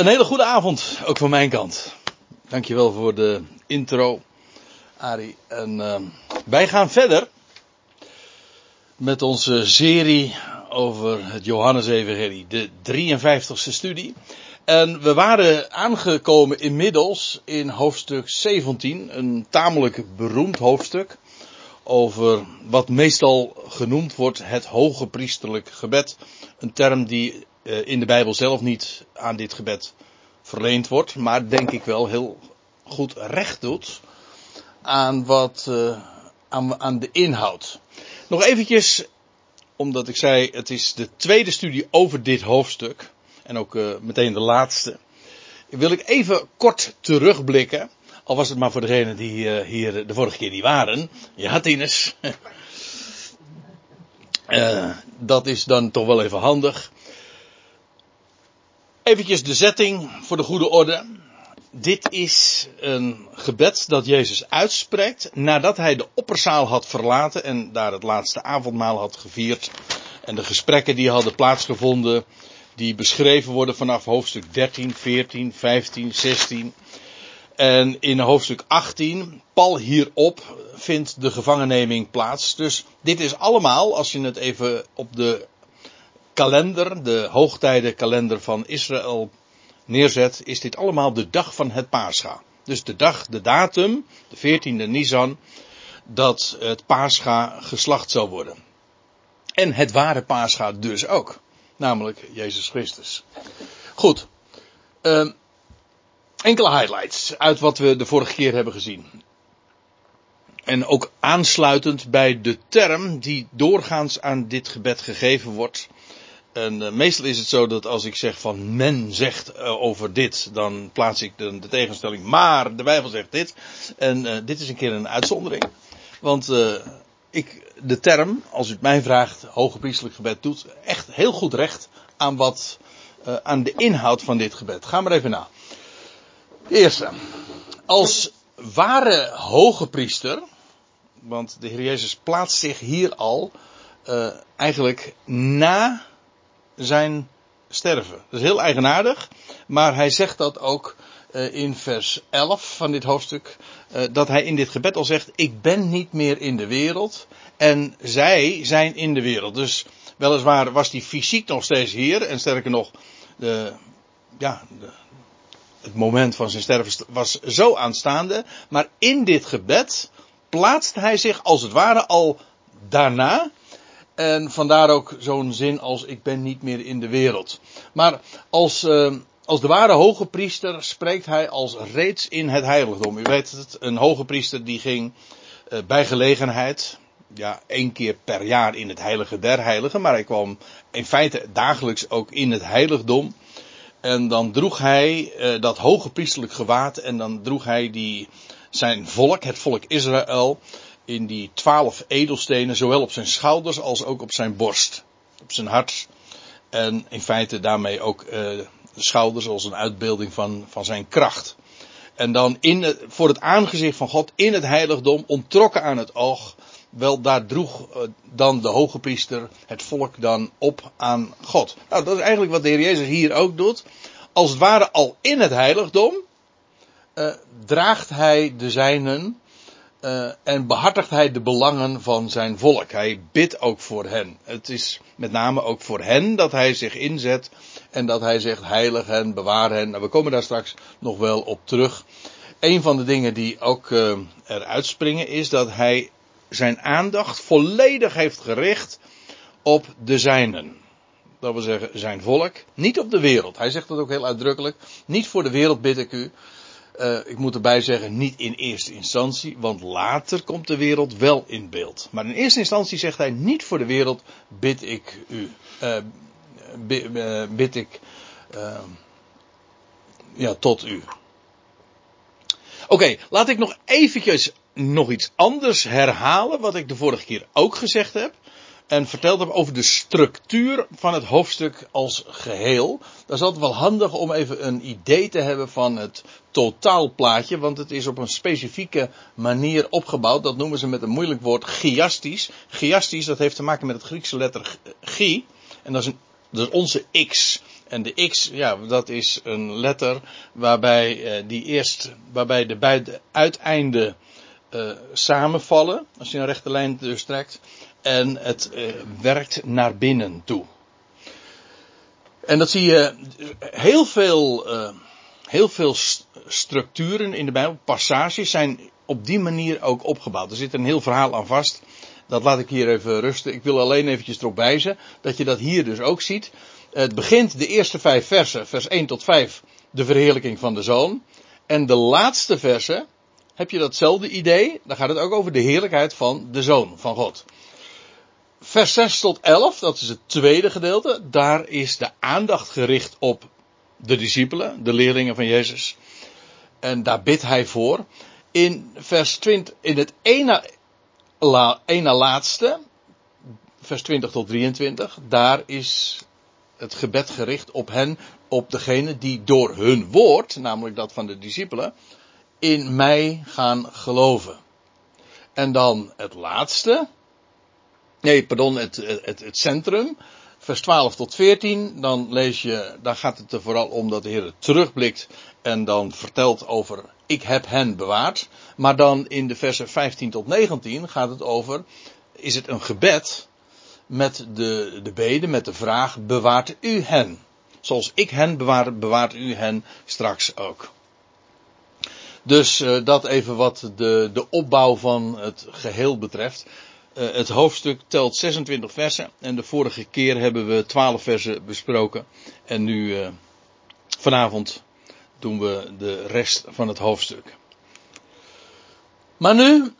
Een hele goede avond, ook van mijn kant. Dankjewel voor de intro, Ari. En uh, wij gaan verder met onze serie over het Johannes-evangelie, de 53ste studie. En we waren aangekomen inmiddels in hoofdstuk 17, een tamelijk beroemd hoofdstuk over wat meestal genoemd wordt het hoge priesterlijk gebed. Een term die in de Bijbel zelf niet aan dit gebed verleend wordt, maar denk ik wel heel goed recht doet aan wat, uh, aan, aan de inhoud. Nog eventjes, omdat ik zei, het is de tweede studie over dit hoofdstuk. En ook uh, meteen de laatste. Wil ik even kort terugblikken. Al was het maar voor degenen die hier de vorige keer niet waren. Ja, Tines. dat is dan toch wel even handig. Eventjes de setting voor de goede orde. Dit is een gebed dat Jezus uitspreekt nadat hij de opperzaal had verlaten en daar het laatste avondmaal had gevierd. En de gesprekken die hadden plaatsgevonden, die beschreven worden vanaf hoofdstuk 13, 14, 15, 16. En in hoofdstuk 18, pal hierop, vindt de gevangenneming plaats. Dus dit is allemaal, als je het even op de kalender, de hoogtijdenkalender van Israël neerzet, is dit allemaal de dag van het Pascha. Dus de dag, de datum, de 14e Nisan, dat het Pascha geslacht zou worden. En het ware Pascha dus ook. Namelijk Jezus Christus. Goed. Uh, enkele highlights uit wat we de vorige keer hebben gezien. En ook aansluitend bij de term die doorgaans aan dit gebed gegeven wordt. En uh, meestal is het zo dat als ik zeg van men zegt uh, over dit, dan plaats ik de, de, tegenstelling, maar de Bijbel zegt dit. En uh, dit is een keer een uitzondering. Want ik, de term, als u het mij vraagt, hoge priestelijk gebed doet echt heel goed recht aan wat, aan de inhoud van dit gebed. Ga maar even na. De eerste. Als ware hoge priester, want de Heer Jezus plaatst zich hier al eigenlijk na zijn sterven. Dat is heel eigenaardig, maar hij zegt dat ook uh, in vers 11 van dit hoofdstuk, uh, dat hij in dit gebed al zegt, ik ben niet meer in de wereld en zij zijn in de wereld. Dus weliswaar was hij fysiek nog steeds hier en sterker nog, de, ja, het moment van zijn sterven was zo aanstaande, maar in dit gebed plaatst hij zich als het ware al daarna en vandaar ook zo'n zin als ik ben niet meer in de wereld. Maar als, uh, als de ware hoge priester spreekt hij als reeds in het heiligdom. U weet het, een hoge priester die ging uh, bij gelegenheid, ja, één keer per jaar in het heilige der heiligen, maar hij kwam in feite dagelijks ook in het heiligdom. En dan droeg hij uh, dat hoge priesterlijk gewaad en dan droeg hij die, zijn volk, het volk Israël, in die twaalf edelstenen, zowel op zijn schouders als ook op zijn borst, op zijn hart. En in feite daarmee ook de schouders als een uitbeelding van, van zijn kracht. En dan in voor het aangezicht van God in het heiligdom, ontrokken aan het oog, wel daar droeg uh, dan de hoge priester het volk dan op aan God. Nou, dat is eigenlijk wat de Heer Jezus hier ook doet. Als het ware al in het heiligdom, uh, draagt hij de zijnen uh, en behartigt hij de belangen van zijn volk. Hij bidt ook voor hen. Het is met name ook voor hen dat hij zich inzet en dat hij zegt heilig hen, bewaar hen. Nou, we komen daar straks nog wel op terug. Een van de dingen die ook uh, eruit springen is dat hij zijn aandacht volledig heeft gericht op de zijnen. Dat wil zeggen zijn volk, niet op de wereld. Hij zegt dat ook heel uitdrukkelijk. Niet voor de wereld bid ik u, uh, ik moet erbij zeggen, niet in eerste instantie, want later komt de wereld wel in beeld. Maar in eerste instantie zegt hij, niet voor de wereld bid ik u. Bid, uh, bid ik ja, tot u. Oké, laat ik nog eventjes nog iets anders herhalen, wat ik de vorige keer ook gezegd heb en verteld heb over de structuur van het hoofdstuk als geheel. Dat is altijd wel handig om even een idee te hebben van het totaalplaatje, want het is op een specifieke manier opgebouwd. Dat noemen ze met een moeilijk woord chiastisch. Chiastisch, dat heeft te maken met het Griekse letter chi, en dat is, een, dat is onze x. En de X, ja, dat is een letter waarbij, uh, die eerst, waarbij de beide uiteinden uh, samenvallen. Als je een rechte lijn dus trekt. En het uh, werkt naar binnen toe. En dat zie je heel veel, heel veel structuren in de Bijbel, passages zijn op die manier ook opgebouwd. Er zit een heel verhaal aan vast. Dat laat ik hier even rusten. Ik wil alleen eventjes erop wijzen dat je dat hier dus ook ziet. Het begint de eerste vijf versen, vers 1 tot 5, de verheerlijking van de zoon. En de laatste versen heb je datzelfde idee. Dan gaat het ook over de heerlijkheid van de zoon van God. Vers 6 tot 11, dat is het tweede gedeelte. Daar is de aandacht gericht op de discipelen, de leerlingen van Jezus. En daar bidt hij voor. In vers 20, in het ene, ene laatste, vers 20 tot 23, daar is het gebed gericht op hen, op degene die door hun woord, namelijk dat van de discipelen, in mij gaan geloven. En dan het laatste, nee, pardon, het, het, het centrum, vers 12 tot 14, dan lees je, daar gaat het er vooral om dat de Heer terugblikt en dan vertelt over, ik heb hen bewaard. Maar dan in de versen 15 tot 19 gaat het over, is het een gebed met de, de bede, met de vraag, bewaart u hen? Zoals ik hen bewaar, bewaart u hen straks ook. Dus uh, dat even wat de, de opbouw van het geheel betreft. Uh, het hoofdstuk telt 26 versen en de vorige keer hebben we 12 versen besproken. En nu uh, vanavond doen we de rest van het hoofdstuk. Maar nu,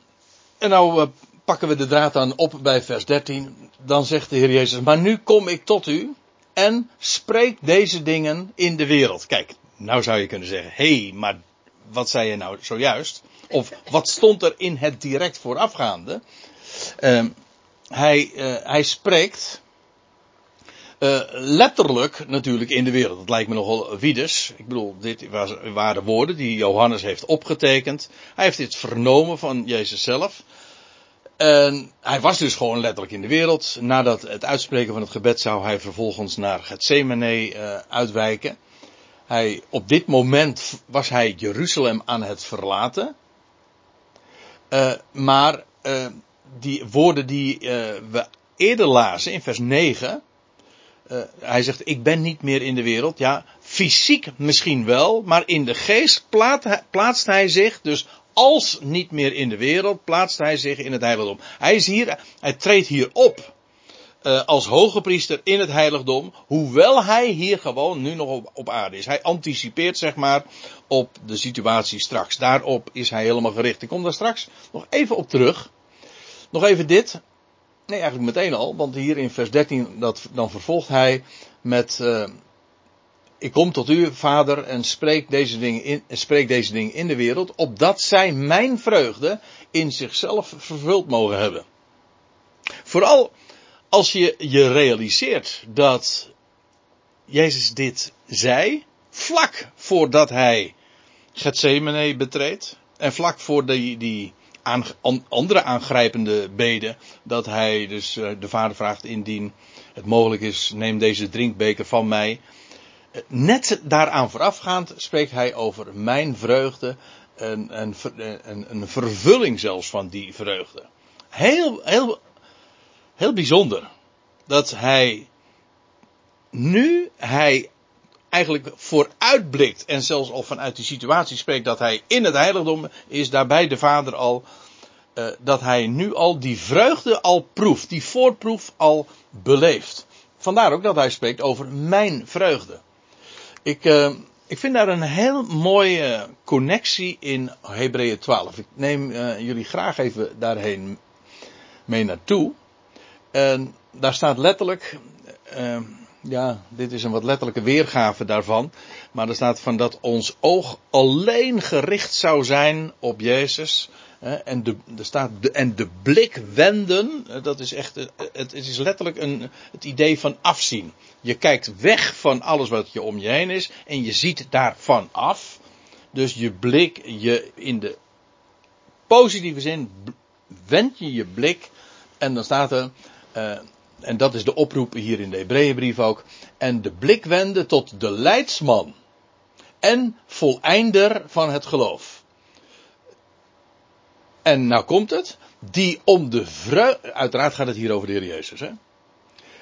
en nou pakken we de draad aan op bij vers 13. Dan zegt de Heer Jezus, maar nu kom ik tot u en spreek deze dingen in de wereld. Kijk, nou zou je kunnen zeggen, hé, hey, maar wat zei je nou zojuist? Of wat stond er in het direct voorafgaande? Uh, hij, uh, hij spreekt uh, letterlijk natuurlijk in de wereld. Dat lijkt me nogal wiedes. Ik bedoel, dit waren woorden die Johannes heeft opgetekend. Hij heeft dit vernomen van Jezus zelf. En hij was dus gewoon letterlijk in de wereld. Nadat het uitspreken van het gebed zou hij vervolgens naar Gethsemane uh, uitwijken. Hij, op dit moment was hij Jeruzalem aan het verlaten. Uh, maar uh, die woorden die we eerder lazen in vers 9. hij zegt, ik ben niet meer in de wereld. Ja, fysiek misschien wel, maar in de geest plaatst hij zich dus als niet meer in de wereld, plaatst hij zich in het heiligdom. Hij is hier, hij treedt hier op. Uh, als hoge priester in het heiligdom, hoewel hij hier gewoon nu nog op, op, aarde is. Hij anticipeert zeg maar op de situatie straks. Daarop is hij helemaal gericht. Ik kom daar straks nog even op terug. Nog even dit. Nee, eigenlijk meteen al, want hier in vers 13 dat, dan vervolgt hij met uh, ik kom tot u, vader, en spreek deze dingen in, spreek deze dingen in de wereld, opdat zij mijn vreugde in zichzelf vervuld mogen hebben. Vooral als je je realiseert dat Jezus dit zei, vlak voordat hij Gethsemane betreedt, en vlak voor die, die andere aangrijpende beden, dat hij dus eh, de vader vraagt indien het mogelijk is, neem deze drinkbeker van mij. Net daaraan voorafgaand spreekt hij over mijn vreugde. En, een, een, een vervulling zelfs van die vreugde. Heel, heel, heel bijzonder. Dat hij nu hij eigenlijk vooruitblikt en zelfs al vanuit die situatie spreekt dat hij in het heiligdom is, daarbij de vader al, uh, dat hij nu al die vreugde al proeft, die voorproef al beleeft. Vandaar ook dat hij spreekt over mijn vreugde. Ik, uh, ik vind daar een heel mooie connectie in Hebreeën 12. Ik neem uh, jullie graag even daarheen mee naartoe. En daar staat letterlijk, uh, ja, dit is een wat letterlijke weergave daarvan. Maar er staat van dat ons oog alleen gericht zou zijn op Jezus. En de, er staat de, en de blik wenden, dat is echt, het, het is letterlijk een, het idee van afzien. Je kijkt weg van alles wat je om je heen is en je ziet daarvan af. Dus je blik, je in de positieve zin, wend je je blik en dan staat er, uh, en dat is de oproep hier in de Hebreeënbrief ook, en de blik wenden tot de leidsman en voleinder van het geloof. En nou komt het, die om de vreugde, uiteraard gaat het hier over de Heer Jezus, hè?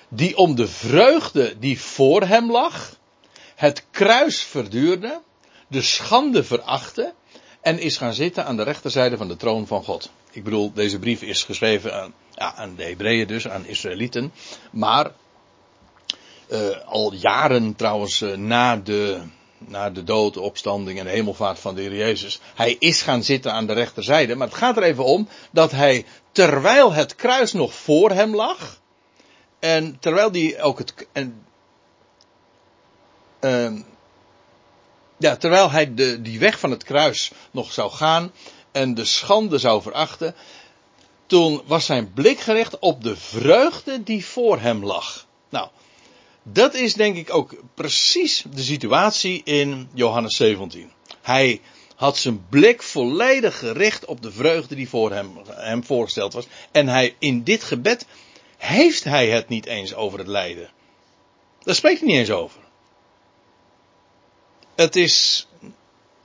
Die om de vreugde die voor hem lag, het kruis verduurde, de schande verachtte en is gaan zitten aan de rechterzijde van de troon van God. Ik bedoel, deze brief is geschreven aan, ja, aan de Hebreeën dus, aan Israëlieten, maar uh, al jaren trouwens uh, na de na de dood, de opstanding en de hemelvaart van de Heer Jezus. Hij is gaan zitten aan de rechterzijde, maar het gaat er even om dat hij, terwijl het kruis nog voor hem lag, en terwijl die ook het, en, uh, ja, terwijl hij de, die weg van het kruis nog zou gaan en de schande zou verachten, toen was zijn blik gericht op de vreugde die voor hem lag. Nou, dat is denk ik ook precies de situatie in Johannes 17. Hij had zijn blik volledig gericht op de vreugde die voor hem, hem voorgesteld was. En hij, in dit gebed heeft hij het niet eens over het lijden. Daar spreekt hij niet eens over. Het is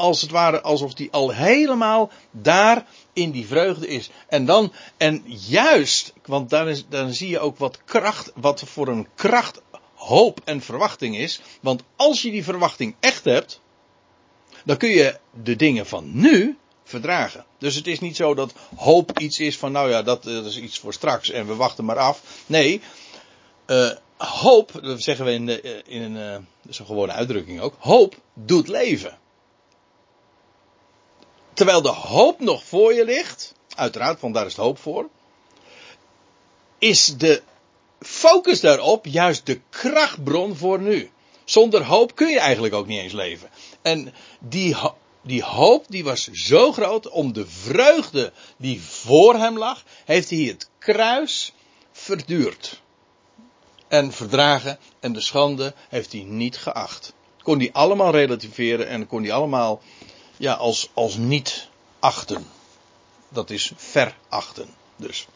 als het ware alsof hij al helemaal daar in die vreugde is. En dan, en juist, want dan, is, dan zie je ook wat kracht, wat voor een kracht hoop en verwachting is. Want als je die verwachting echt hebt, dan kun je de dingen van nu verdragen. Dus het is niet zo dat hoop iets is van, nou ja, dat, dat is iets voor straks en we wachten maar af. Nee, uh, hoop, dat zeggen we in, de, in een, uh, een gewone uitdrukking ook, hoop doet leven. Terwijl de hoop nog voor je ligt, uiteraard, want daar is het hoop voor, is de focus daarop juist de krachtbron voor nu. Zonder hoop kun je eigenlijk ook niet eens leven. En die, die hoop die was zo groot om de vreugde die voor hem lag, heeft hij het kruis verduurd. En verdragen en de schande heeft hij niet geacht. Kon hij allemaal relativeren en kon hij allemaal ja, als, als niet achten. Dat is verachten dus.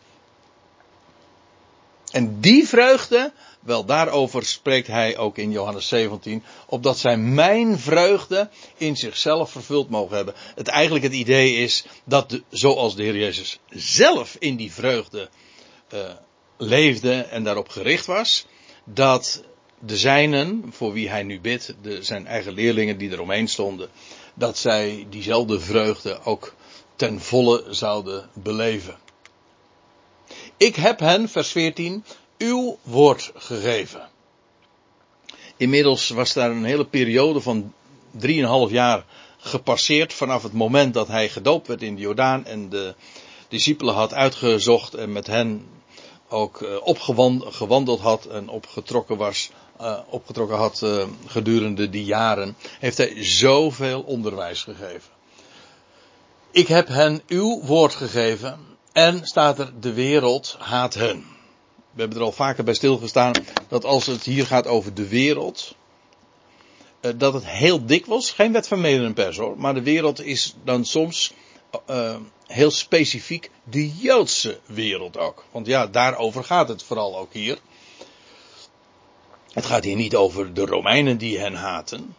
En die vreugde, wel daarover spreekt hij ook in Johannes 17, opdat zij mijn vreugde in zichzelf vervuld mogen hebben. Het eigenlijk het idee is dat zoals de Heer Jezus zelf in die vreugde uh, leefde en daarop gericht was, dat de zijnen, voor wie hij nu bidt, de, zijn eigen leerlingen die eromheen stonden, dat zij diezelfde vreugde ook ten volle zouden beleven. Ik heb hen, vers 14, uw woord gegeven. Inmiddels was daar een hele periode van 3,5 jaar gepasseerd vanaf het moment dat hij gedoopt werd in de Jordaan en de discipelen had uitgezocht en met hen ook uh, opgewandeld had en opgetrokken was, uh, opgetrokken had uh, gedurende die jaren, heeft hij zoveel onderwijs gegeven. Ik heb hen uw woord gegeven en staat er, de wereld haat hen. We hebben er al vaker bij stilgestaan dat als het hier gaat over de wereld, eh, dat het heel dik was. Geen wet van mede en pers hoor, maar de wereld is dan soms heel specifiek de Joodse wereld ook. Want ja, daarover gaat het vooral ook hier. Het gaat hier niet over de Romeinen die hen haten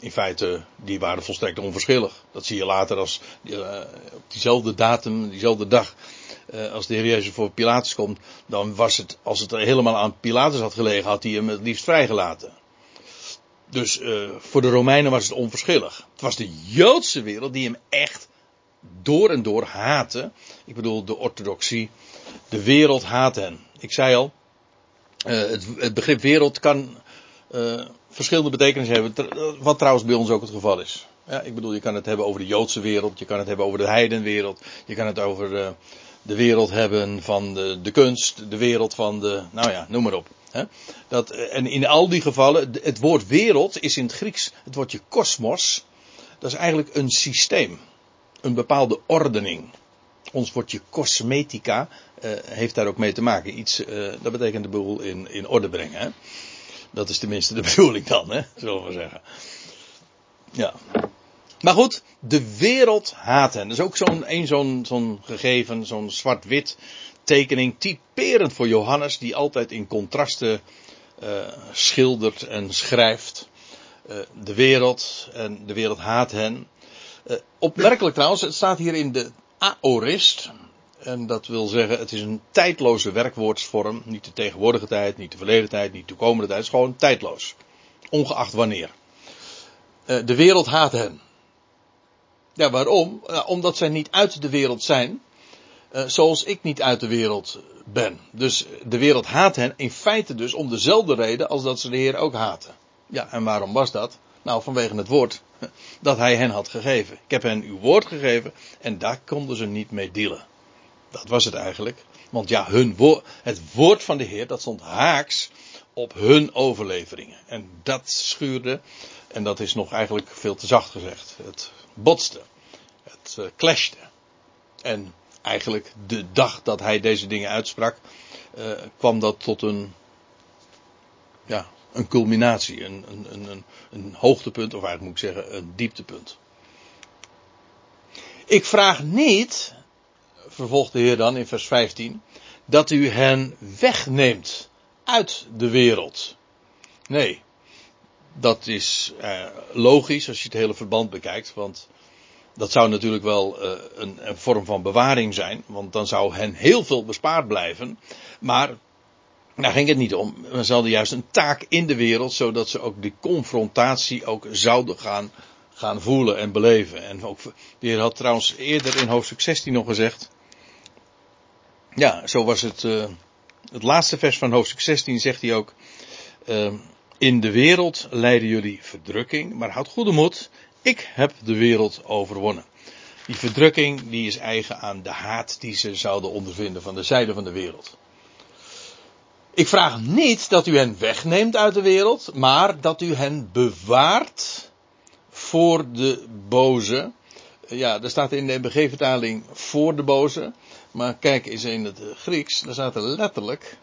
in feite, die waren volstrekt onverschillig. Dat zie je later als uh, op diezelfde datum, diezelfde dag, uh, als de Heer Jezus voor Pilatus komt, dan was het, als het helemaal aan Pilatus had gelegen, had hij hem het liefst vrijgelaten. Dus uh, voor de Romeinen was het onverschillig. Het was de Joodse wereld die hem echt door en door haatte. Ik bedoel, de orthodoxie. De wereld haat hen. Ik zei al, het, het begrip wereld kan verschillende betekenissen hebben. Wat trouwens bij ons ook het geval is. Ja, ik bedoel, je kan het hebben over de Joodse wereld, je kan het hebben over de heidenwereld, je kan het over de, wereld hebben van de, de, kunst, de wereld van de, nou ja, noem maar op. Dat, en in al die gevallen, het woord wereld is in het Grieks het woordje kosmos. Dat is eigenlijk een systeem, een bepaalde ordening. Ons woordje cosmetica uh, heeft daar ook mee te maken. Iets, uh, dat betekent de boel in, in orde brengen. Hè? Dat is tenminste de bedoeling dan, hè, zullen we zeggen. Ja. Maar goed, de wereld haat hen. Dat is ook zo'n zo'n gegeven, zo'n zwart-wit tekening typerend voor Johannes, die altijd in contrasten uh, schildert en schrijft. De wereld en de wereld haat hen. Uh, opmerkelijk trouwens, het staat hier in de aorist. En dat wil zeggen, het is een tijdloze werkwoordsvorm. Niet de tegenwoordige tijd, niet de verleden tijd, niet de toekomende tijd. Het is gewoon tijdloos. Ongeacht wanneer. de wereld haat hen. Ja, waarom? omdat zij niet uit de wereld zijn. Uh, zoals ik niet uit de wereld ben. Dus de wereld haat hen in feite dus om dezelfde reden als dat ze de Heer ook haten. Ja, en waarom was dat? Nou, vanwege het woord dat hij hen had gegeven. Ik heb hen uw woord gegeven en daar konden ze niet mee dealen. Dat was het eigenlijk. Want ja, hun het woord van de Heer, dat stond haaks op hun overleveringen. En dat schuurde, en dat is nog eigenlijk veel te zacht gezegd. Het botste. Het uh, clashte. En eigenlijk de dag dat hij deze dingen uitsprak, uh, kwam dat tot een, ja, een culminatie, een, een, een, een hoogtepunt, of eigenlijk moet ik zeggen, een dieptepunt. Ik vraag niet, vervolgt de Heer dan in vers 15, dat u hen wegneemt uit de wereld. Nee, dat is uh, logisch als je het hele verband bekijkt, want dat zou natuurlijk wel uh, een, een, vorm van bewaring zijn, want dan zou hen heel veel bespaard blijven. Maar daar ging het niet om. We hadden juist een taak in de wereld, zodat ze ook die confrontatie ook zouden gaan, gaan voelen en beleven. En ook, de Heer had trouwens eerder in hoofdstuk 16 nog gezegd. Ja, zo was het. Uh, het laatste vers van hoofdstuk 16 zegt hij ook. Uh, in de wereld lijden jullie verdrukking, maar houd goede moed. Ik heb de wereld overwonnen. Die verdrukking die is eigen aan de haat die ze zouden ondervinden van de zijde van de wereld. Ik vraag niet dat u hen wegneemt uit de wereld, maar dat u hen bewaart voor de boze. Ja, er staat in de MBG-vertaling voor de boze. Maar kijk eens in het Grieks, daar staat er letterlijk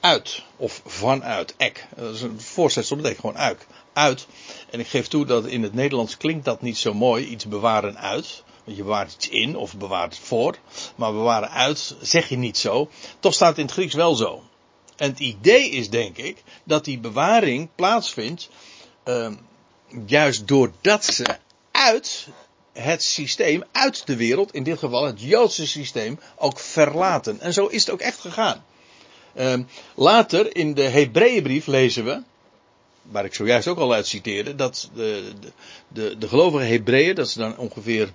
uit of vanuit. Ek. Dat is een voorzetsel, dat betekent gewoon uit uit. En ik geef toe dat in het Nederlands klinkt dat niet zo mooi, iets bewaren uit. Want je bewaart iets in of bewaart voor. Maar bewaren uit zeg je niet zo. Toch staat het in het Grieks wel zo. En het idee is denk ik dat die bewaring plaatsvindt. Uh, juist doordat ze uit het systeem, uit de wereld, in dit geval het Joodse systeem, ook verlaten. En zo is het ook echt gegaan. Uh, later in de Hebreeënbrief lezen we waar ik zojuist ook al uit citeerde, dat de, de, de, de gelovige Hebreeën, dat ze dan ongeveer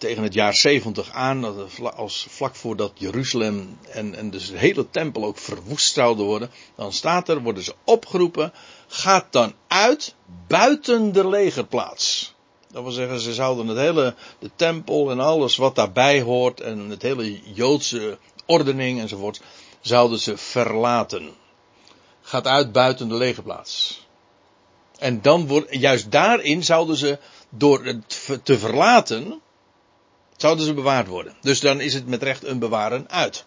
tegen het jaar 70 aan, als vlak voordat Jeruzalem en, en dus de hele tempel ook verwoest zouden worden, dan staat er, worden ze opgeroepen, gaat dan uit buiten de legerplaats. Dat wil zeggen, ze zouden het hele, de tempel en alles wat daarbij hoort en het hele Joodse ordening enzovoort, zouden ze verlaten gaat uit buiten de legerplaats. En dan wordt, juist daarin zouden ze, door het te verlaten, zouden ze bewaard worden. Dus dan is het met recht een bewaren uit.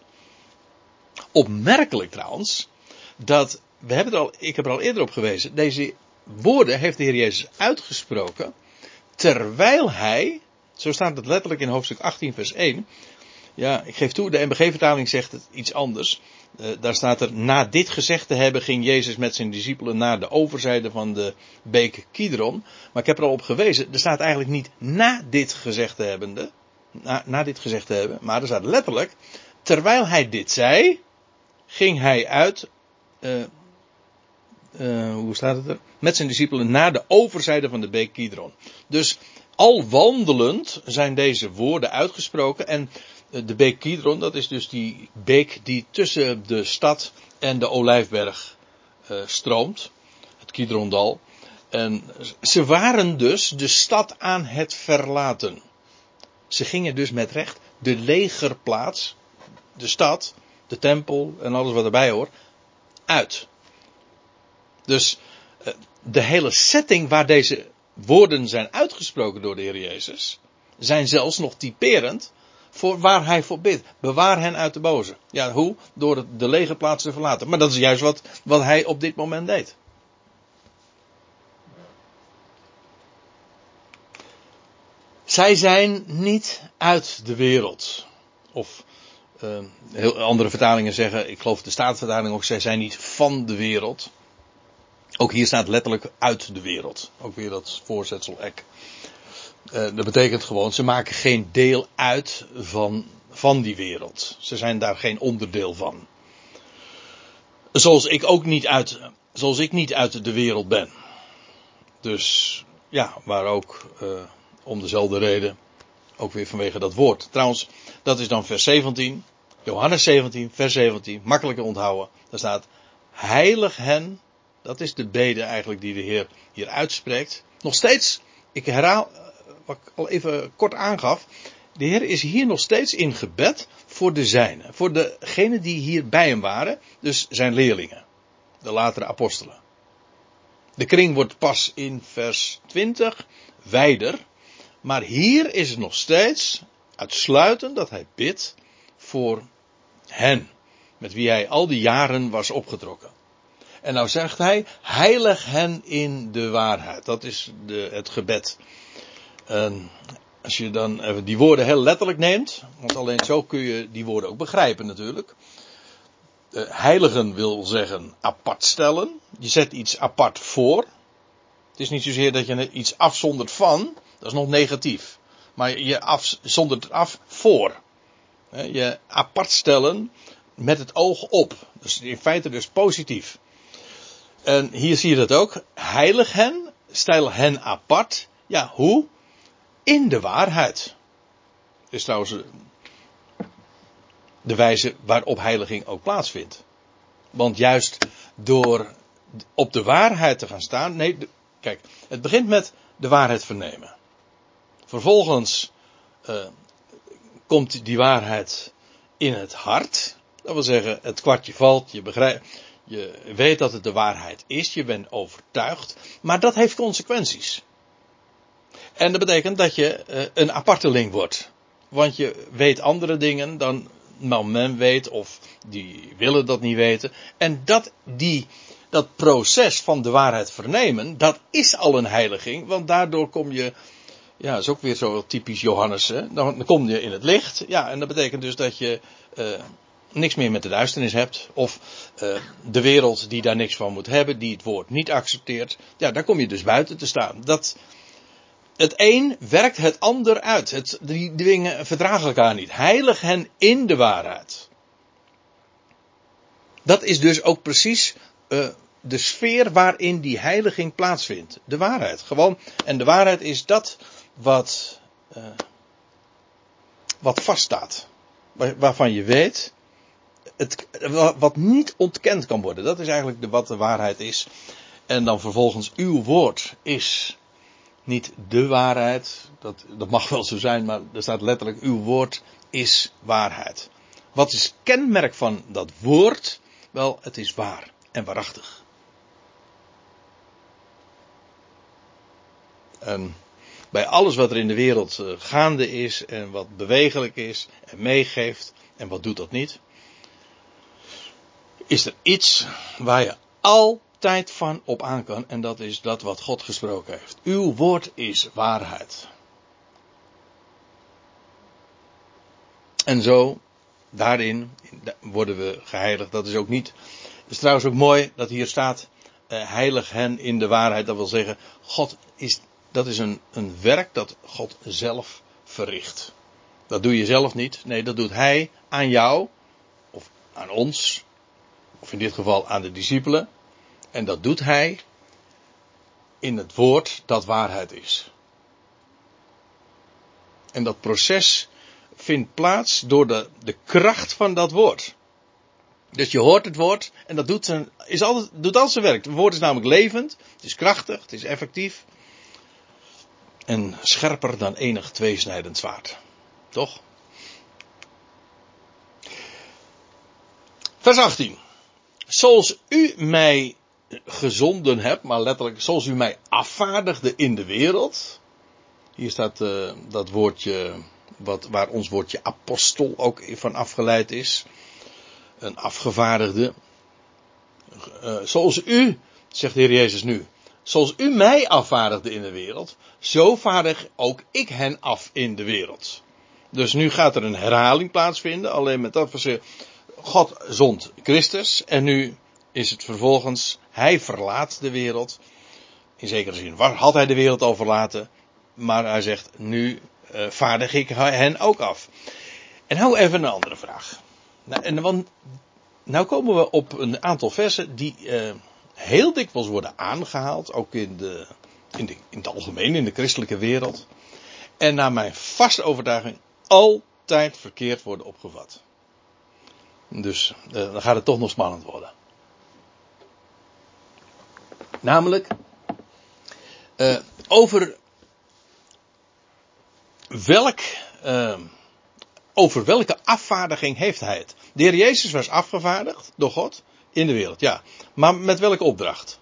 Opmerkelijk trouwens, dat, we hebben al, ik heb er al eerder op gewezen, deze woorden heeft de Heer Jezus uitgesproken, terwijl hij, zo staat het letterlijk in hoofdstuk 18 vers 1, ja, ik geef toe, de MBG-vertaling zegt het iets anders. Uh, daar staat er, na dit gezegd te hebben, ging Jezus met zijn discipelen naar de overzijde van de beek Kidron. Maar ik heb er al op gewezen, er staat eigenlijk niet na dit gezegd te hebben, na, dit gezegd te hebben, maar er staat letterlijk, terwijl hij dit zei, ging hij uit, uh, uh, hoe staat het er? Met zijn discipelen naar de overzijde van de beek Kidron. Dus al wandelend zijn deze woorden uitgesproken en de beek Kidron, dat is dus die beek die tussen de stad en de Olijfberg stroomt. Het Kidrondal. En ze waren dus de stad aan het verlaten. Ze gingen dus met recht de legerplaats, de stad, de tempel en alles wat erbij hoort, uit. Dus uh, de hele setting waar deze woorden zijn uitgesproken door de Heer Jezus, zijn zelfs nog typerend voor waar hij voor bidt. Bewaar hen uit de boze. Ja, hoe? Door de lege plaats te verlaten. Maar dat is juist wat, wat hij op dit moment deed. Zij zijn niet uit de wereld. Of Uh, heel andere vertalingen zeggen, ik geloof de Statenvertaling ook, zij zijn niet van de wereld. Ook hier staat letterlijk uit de wereld. Ook weer dat voorzetsel ek. Uh, dat betekent gewoon, ze maken geen deel uit van, van die wereld. Ze zijn daar geen onderdeel van. Zoals ik ook niet uit, zoals ik niet uit de wereld ben. Dus ja, waar ook uh, om dezelfde reden. Ook weer vanwege dat woord. Trouwens, dat is dan vers 17. Johannes 17, vers 17. Makkelijker onthouden. Daar staat: Heilig hen. Dat is de bede eigenlijk die de Heer hier uitspreekt. Nog steeds, ik herhaal eh, wat ik al even kort aangaf. De Heer is hier nog steeds in gebed voor de zijnen. Voor degenen die hier bij hem waren. Dus zijn leerlingen. De latere apostelen. De kring wordt pas in vers 20 wijder. Maar hier is het nog steeds uitsluitend dat hij bidt voor hen. Met wie hij al die jaren was opgetrokken. En nou zegt hij, heilig hen in de waarheid. Dat is de, het gebed. En als je dan die woorden heel letterlijk neemt, want alleen zo kun je die woorden ook begrijpen natuurlijk. heiligen wil zeggen apart stellen. Je zet iets apart voor. Het is niet zozeer dat je iets afzondert van, dat is nog negatief. Maar je afzondert het af voor. Je apart stellen met het oog op. Dus in feite dus positief. En hier zie je dat ook. Heilig hen, stel hen apart. Ja, hoe? In de waarheid. Is trouwens de wijze waarop heiliging ook plaatsvindt. Want juist door op de waarheid te gaan staan. Nee, kijk, het begint met de waarheid vernemen. Vervolgens uh, komt die waarheid in het hart. Dat wil zeggen, het kwartje valt, je begrijpt, je weet dat het de waarheid is, je bent overtuigd, maar dat heeft consequenties. En dat betekent dat je uh, een aparteling wordt. Want je weet andere dingen dan men weet of die willen dat niet weten. En dat, die, dat proces van de waarheid vernemen, dat is al een heiliging, want daardoor kom je ja, dat is ook weer zo typisch Johannes. Hè? Dan kom je in het licht. Ja, en dat betekent dus dat je uh, niks meer met de duisternis hebt. Of uh, de wereld die daar niks van moet hebben, die het woord niet accepteert. Ja, daar kom je dus buiten te staan. Dat, het een werkt het ander uit. Het, die dingen verdragen elkaar niet. Heilig hen in de waarheid. Dat is dus ook precies uh, de sfeer waarin die heiliging plaatsvindt. De waarheid. Gewoon. En de waarheid is dat wat, uh, wat vaststaat. waarvan je weet, het, wat niet ontkend kan worden. Dat is eigenlijk de, wat de waarheid is. En dan vervolgens uw woord is niet de waarheid. Dat, dat mag wel zo zijn, maar er staat letterlijk uw woord is waarheid. Wat is kenmerk van dat woord? Wel, het is waar en waarachtig. En bij alles wat er in de wereld eh, gaande is en wat bewegelijk is en meegeeft en wat doet dat niet, is er iets waar je altijd van op aan kan en dat is dat wat God gesproken heeft. Uw woord is waarheid. En zo, daarin worden we geheiligd. Dat is ook niet. Het is trouwens ook mooi dat hier staat. Uh, heilig hen in de waarheid. Dat wil zeggen, God is dat is een, een werk dat God zelf verricht. Dat doe je zelf niet. Nee, dat doet Hij aan jou. Of aan ons. Of in dit geval aan de discipelen. En dat doet Hij in het woord dat waarheid is. En dat proces vindt plaats door de, de kracht van dat woord. Dus je hoort het woord en dat doet, is altijd, doet al zijn werk. Het woord is namelijk levend, het is krachtig, het is effectief en scherper dan enig tweesnijdend zwaard. Toch? Vers 18. Zoals u mij gezonden hebt, maar letterlijk zoals u mij afvaardigde in de wereld. Hier staat uh, dat woordje, wat, waar ons woordje apostel ook van afgeleid is. Een afgevaardigde. Uh, zoals u, zegt de Heer Jezus nu, Zoals u mij afvaardigde in de wereld, zo vaardig ook ik hen af in de wereld. Dus nu gaat er een herhaling plaatsvinden, alleen met dat verschil. God zond Christus en nu is het vervolgens, hij verlaat de wereld. In zekere zin had hij de wereld al verlaten, maar hij zegt, nu uh, vaardig ik hen ook af. En nou even een andere vraag. Nou, en, want, nou komen we op een aantal versen die uh, heel dikwijls worden aangehaald, ook in, de, in, de, in het algemeen, in de christelijke wereld. En naar mijn vaste overtuiging altijd verkeerd worden opgevat. Dus uh, dan gaat het toch nog spannend worden. Namelijk uh, over welk, uh, over welke afvaardiging heeft hij het? De heer Jezus was afgevaardigd door God in de wereld, ja. Maar met welke opdracht?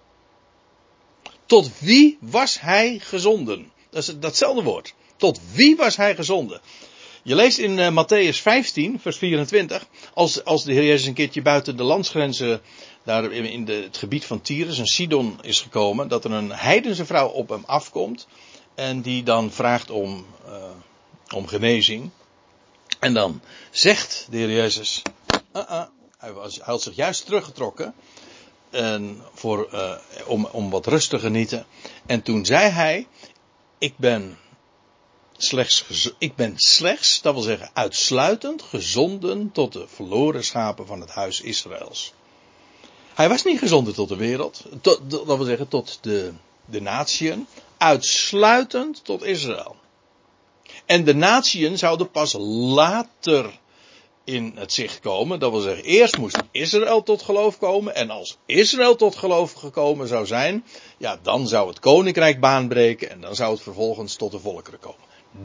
Tot wie was hij gezonden? Dat is datzelfde woord. Tot wie was hij gezonden? Je leest in uh, Matthäus 15, vers 24, als, als de Heer Jezus een keertje buiten de landsgrenzen, daar in het gebied van Tyrus en Sidon is gekomen, dat er een heidense vrouw op hem afkomt en die dan vraagt om, uh, om genezing. En dan zegt de Heer Jezus, -uh, hij, was, hij had zich juist teruggetrokken en voor, uh, om, om wat rust te genieten. En toen zei hij, ik ben slechts, ik ben slechts, dat wil zeggen uitsluitend, gezonden tot de verloren schapen van het huis Israëls. Hij was niet gezonden tot de wereld, dat wil zeggen tot de, de natieën, uitsluitend tot Israël. En de natieën zouden pas later in het zicht komen. Dat wil zeggen, eerst moest Israël tot geloof komen. En als Israël tot geloof gekomen zou zijn, ja, dan zou het koninkrijk baanbreken. En dan zou het vervolgens tot de volkeren komen.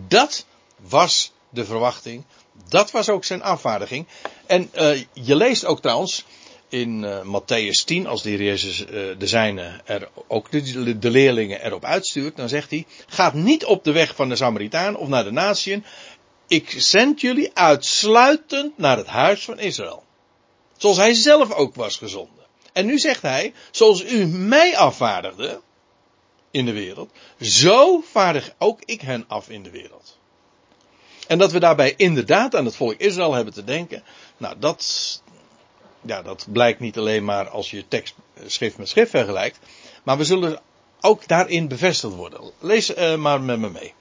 Dat was de verwachting. Dat was ook zijn afvaardiging. En uh, je leest ook trouwens in uh, Matthäus 10, als heer Jezus uh, de zijne er ook de, de, leerlingen erop uitstuurt, dan zegt hij: Gaat niet op de weg van de Samaritaan of naar de natieën. Ik zend jullie uitsluitend naar het huis van Israël. Zoals hij zelf ook was gezonden. En nu zegt hij: Zoals u mij afvaardigde, in de wereld, zo vaardig ook ik hen af in de wereld. En dat we daarbij inderdaad aan het volk Israël hebben te denken, nou dat, ja, dat blijkt niet alleen maar als je tekst schrift met schrift vergelijkt, maar we zullen ook daarin bevestigd worden. Lees uh, maar met me mee.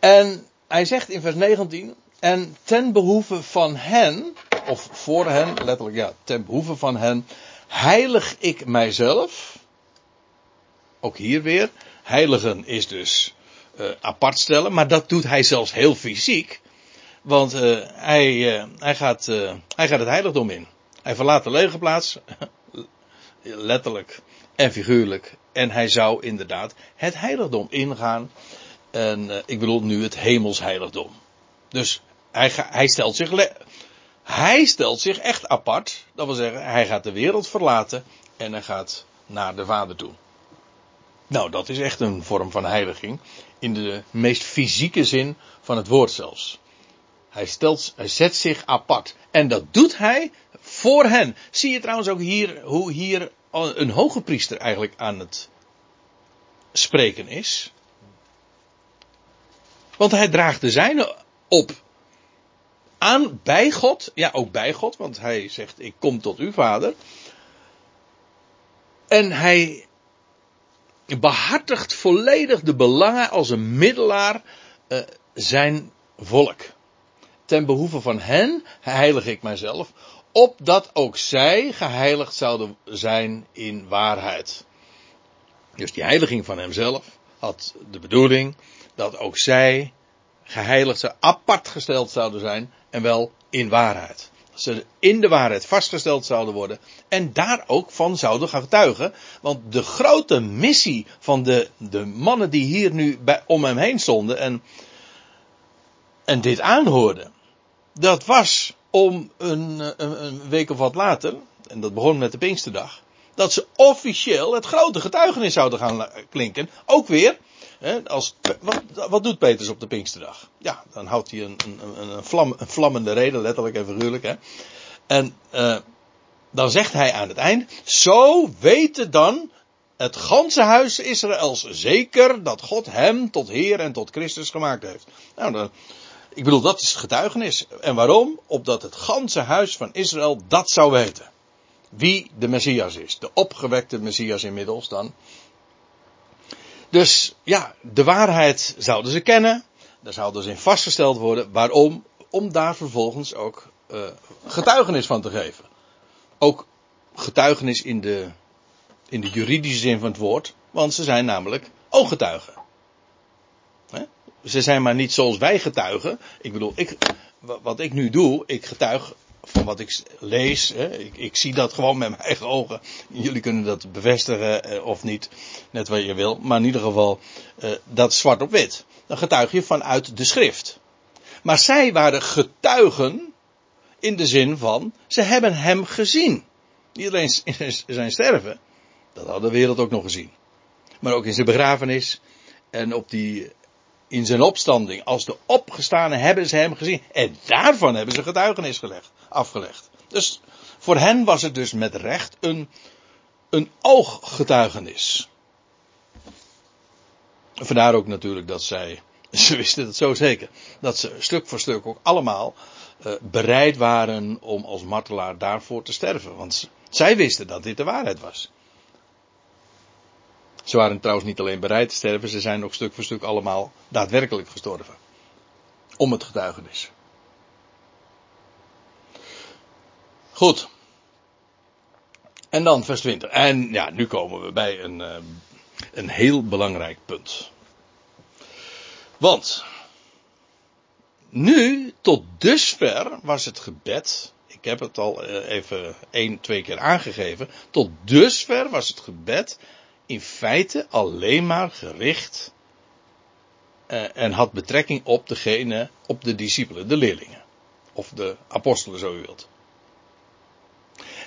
En hij zegt in vers 19, en ten behoeve van hen, of voor hen, letterlijk ja, ten behoeve van hen, heilig ik mijzelf. Ook hier weer, heiligen is dus uh, apart stellen, maar dat doet hij zelfs heel fysiek. Want uh, hij, uh, hij, gaat, hij gaat het heiligdom in. Hij verlaat de lege plaats, letterlijk en figuurlijk. En hij zou inderdaad het heiligdom ingaan. En ik bedoel nu het hemelsheiligdom. Dus hij, hij, stelt zich, hij stelt zich echt apart. Dat wil zeggen, hij gaat de wereld verlaten en hij gaat naar de Vader toe. Nou, dat is echt een vorm van heiliging. In de meest fysieke zin van het woord zelfs. Hij, stelt, hij zet zich apart. En dat doet hij voor hen. Zie je trouwens ook hier hoe hier een hoge priester eigenlijk aan het spreken is? Want hij draagt de zijne op aan bij God. Ja, ook bij God, want hij zegt: Ik kom tot u, vader. En hij behartigt volledig de belangen als een middelaar uh, zijn volk. Ten behoeve van hen heilig ik mijzelf, opdat ook zij geheiligd zouden zijn in waarheid. Dus die heiliging van hemzelf had de bedoeling dat ook zij geheiligd, apart gesteld zouden zijn en wel in waarheid. Dat ze in de waarheid vastgesteld zouden worden en daar ook van zouden gaan getuigen. Want de grote missie van de, de mannen die hier nu bij, om hem heen stonden en, en dit aanhoorden, dat was om een, een, een week of wat later, en dat begon met de Pinksterdag, dat ze officieel het grote getuigenis zouden gaan klinken. Ook weer als, wat, wat, doet Petrus op de Pinksterdag? Ja, dan houdt hij een, een, een, een vlammende reden, letterlijk en figuurlijk. Hè? En uh, dan zegt hij aan het eind: Zo weten dan het ganse huis Israëls zeker dat God hem tot Heer en tot Christus gemaakt heeft. Nou, ik bedoel, dat is getuigenis. En waarom? Opdat het ganse huis van Israël dat zou weten. Wie de Messias is. De opgewekte Messias inmiddels dan. Dus ja, de waarheid zouden ze kennen. Daar zouden ze in vastgesteld worden. Waarom? Om daar vervolgens ook uh, getuigenis van te geven. Ook getuigenis in de, in de juridische zin van het woord. Want ze zijn namelijk ooggetuigen. Ze zijn maar niet zoals wij getuigen. Ik bedoel, ik, wat ik nu doe, ik getuig van wat ik lees. Hè. Ik, ik, zie dat gewoon met mijn eigen ogen. Jullie kunnen dat bevestigen eh, of niet, net wat je wil. Maar in ieder geval, eh, dat zwart op wit. Dan getuig je vanuit de schrift. Maar zij waren getuigen in de zin van, ze hebben hem gezien. Niet alleen in zijn sterven, dat had de wereld ook nog gezien. Maar ook in zijn begrafenis en op die in zijn opstanding als de opgestane hebben ze hem gezien. En daarvan hebben ze getuigenis gelegd, afgelegd. Dus voor hen was het dus met recht een, een ooggetuigenis. Vandaar ook natuurlijk dat zij, ze wisten het zo zeker, dat ze stuk voor stuk ook allemaal uh, bereid waren om als martelaar daarvoor te sterven. Want zij wisten dat dit de waarheid was. Ze waren trouwens niet alleen bereid te sterven, ze zijn ook stuk voor stuk allemaal daadwerkelijk gestorven. Om het getuigenis. Goed. En dan vers 20. En ja, nu komen we bij een, eh, een heel belangrijk punt. Want nu, tot dusver, was het gebed. Ik heb het al eh, even één, twee keer aangegeven. Tot dusver was het gebed in feite alleen maar gericht uh, en had betrekking op degene, op de discipelen, de leerlingen. Of de apostelen, zo u wilt.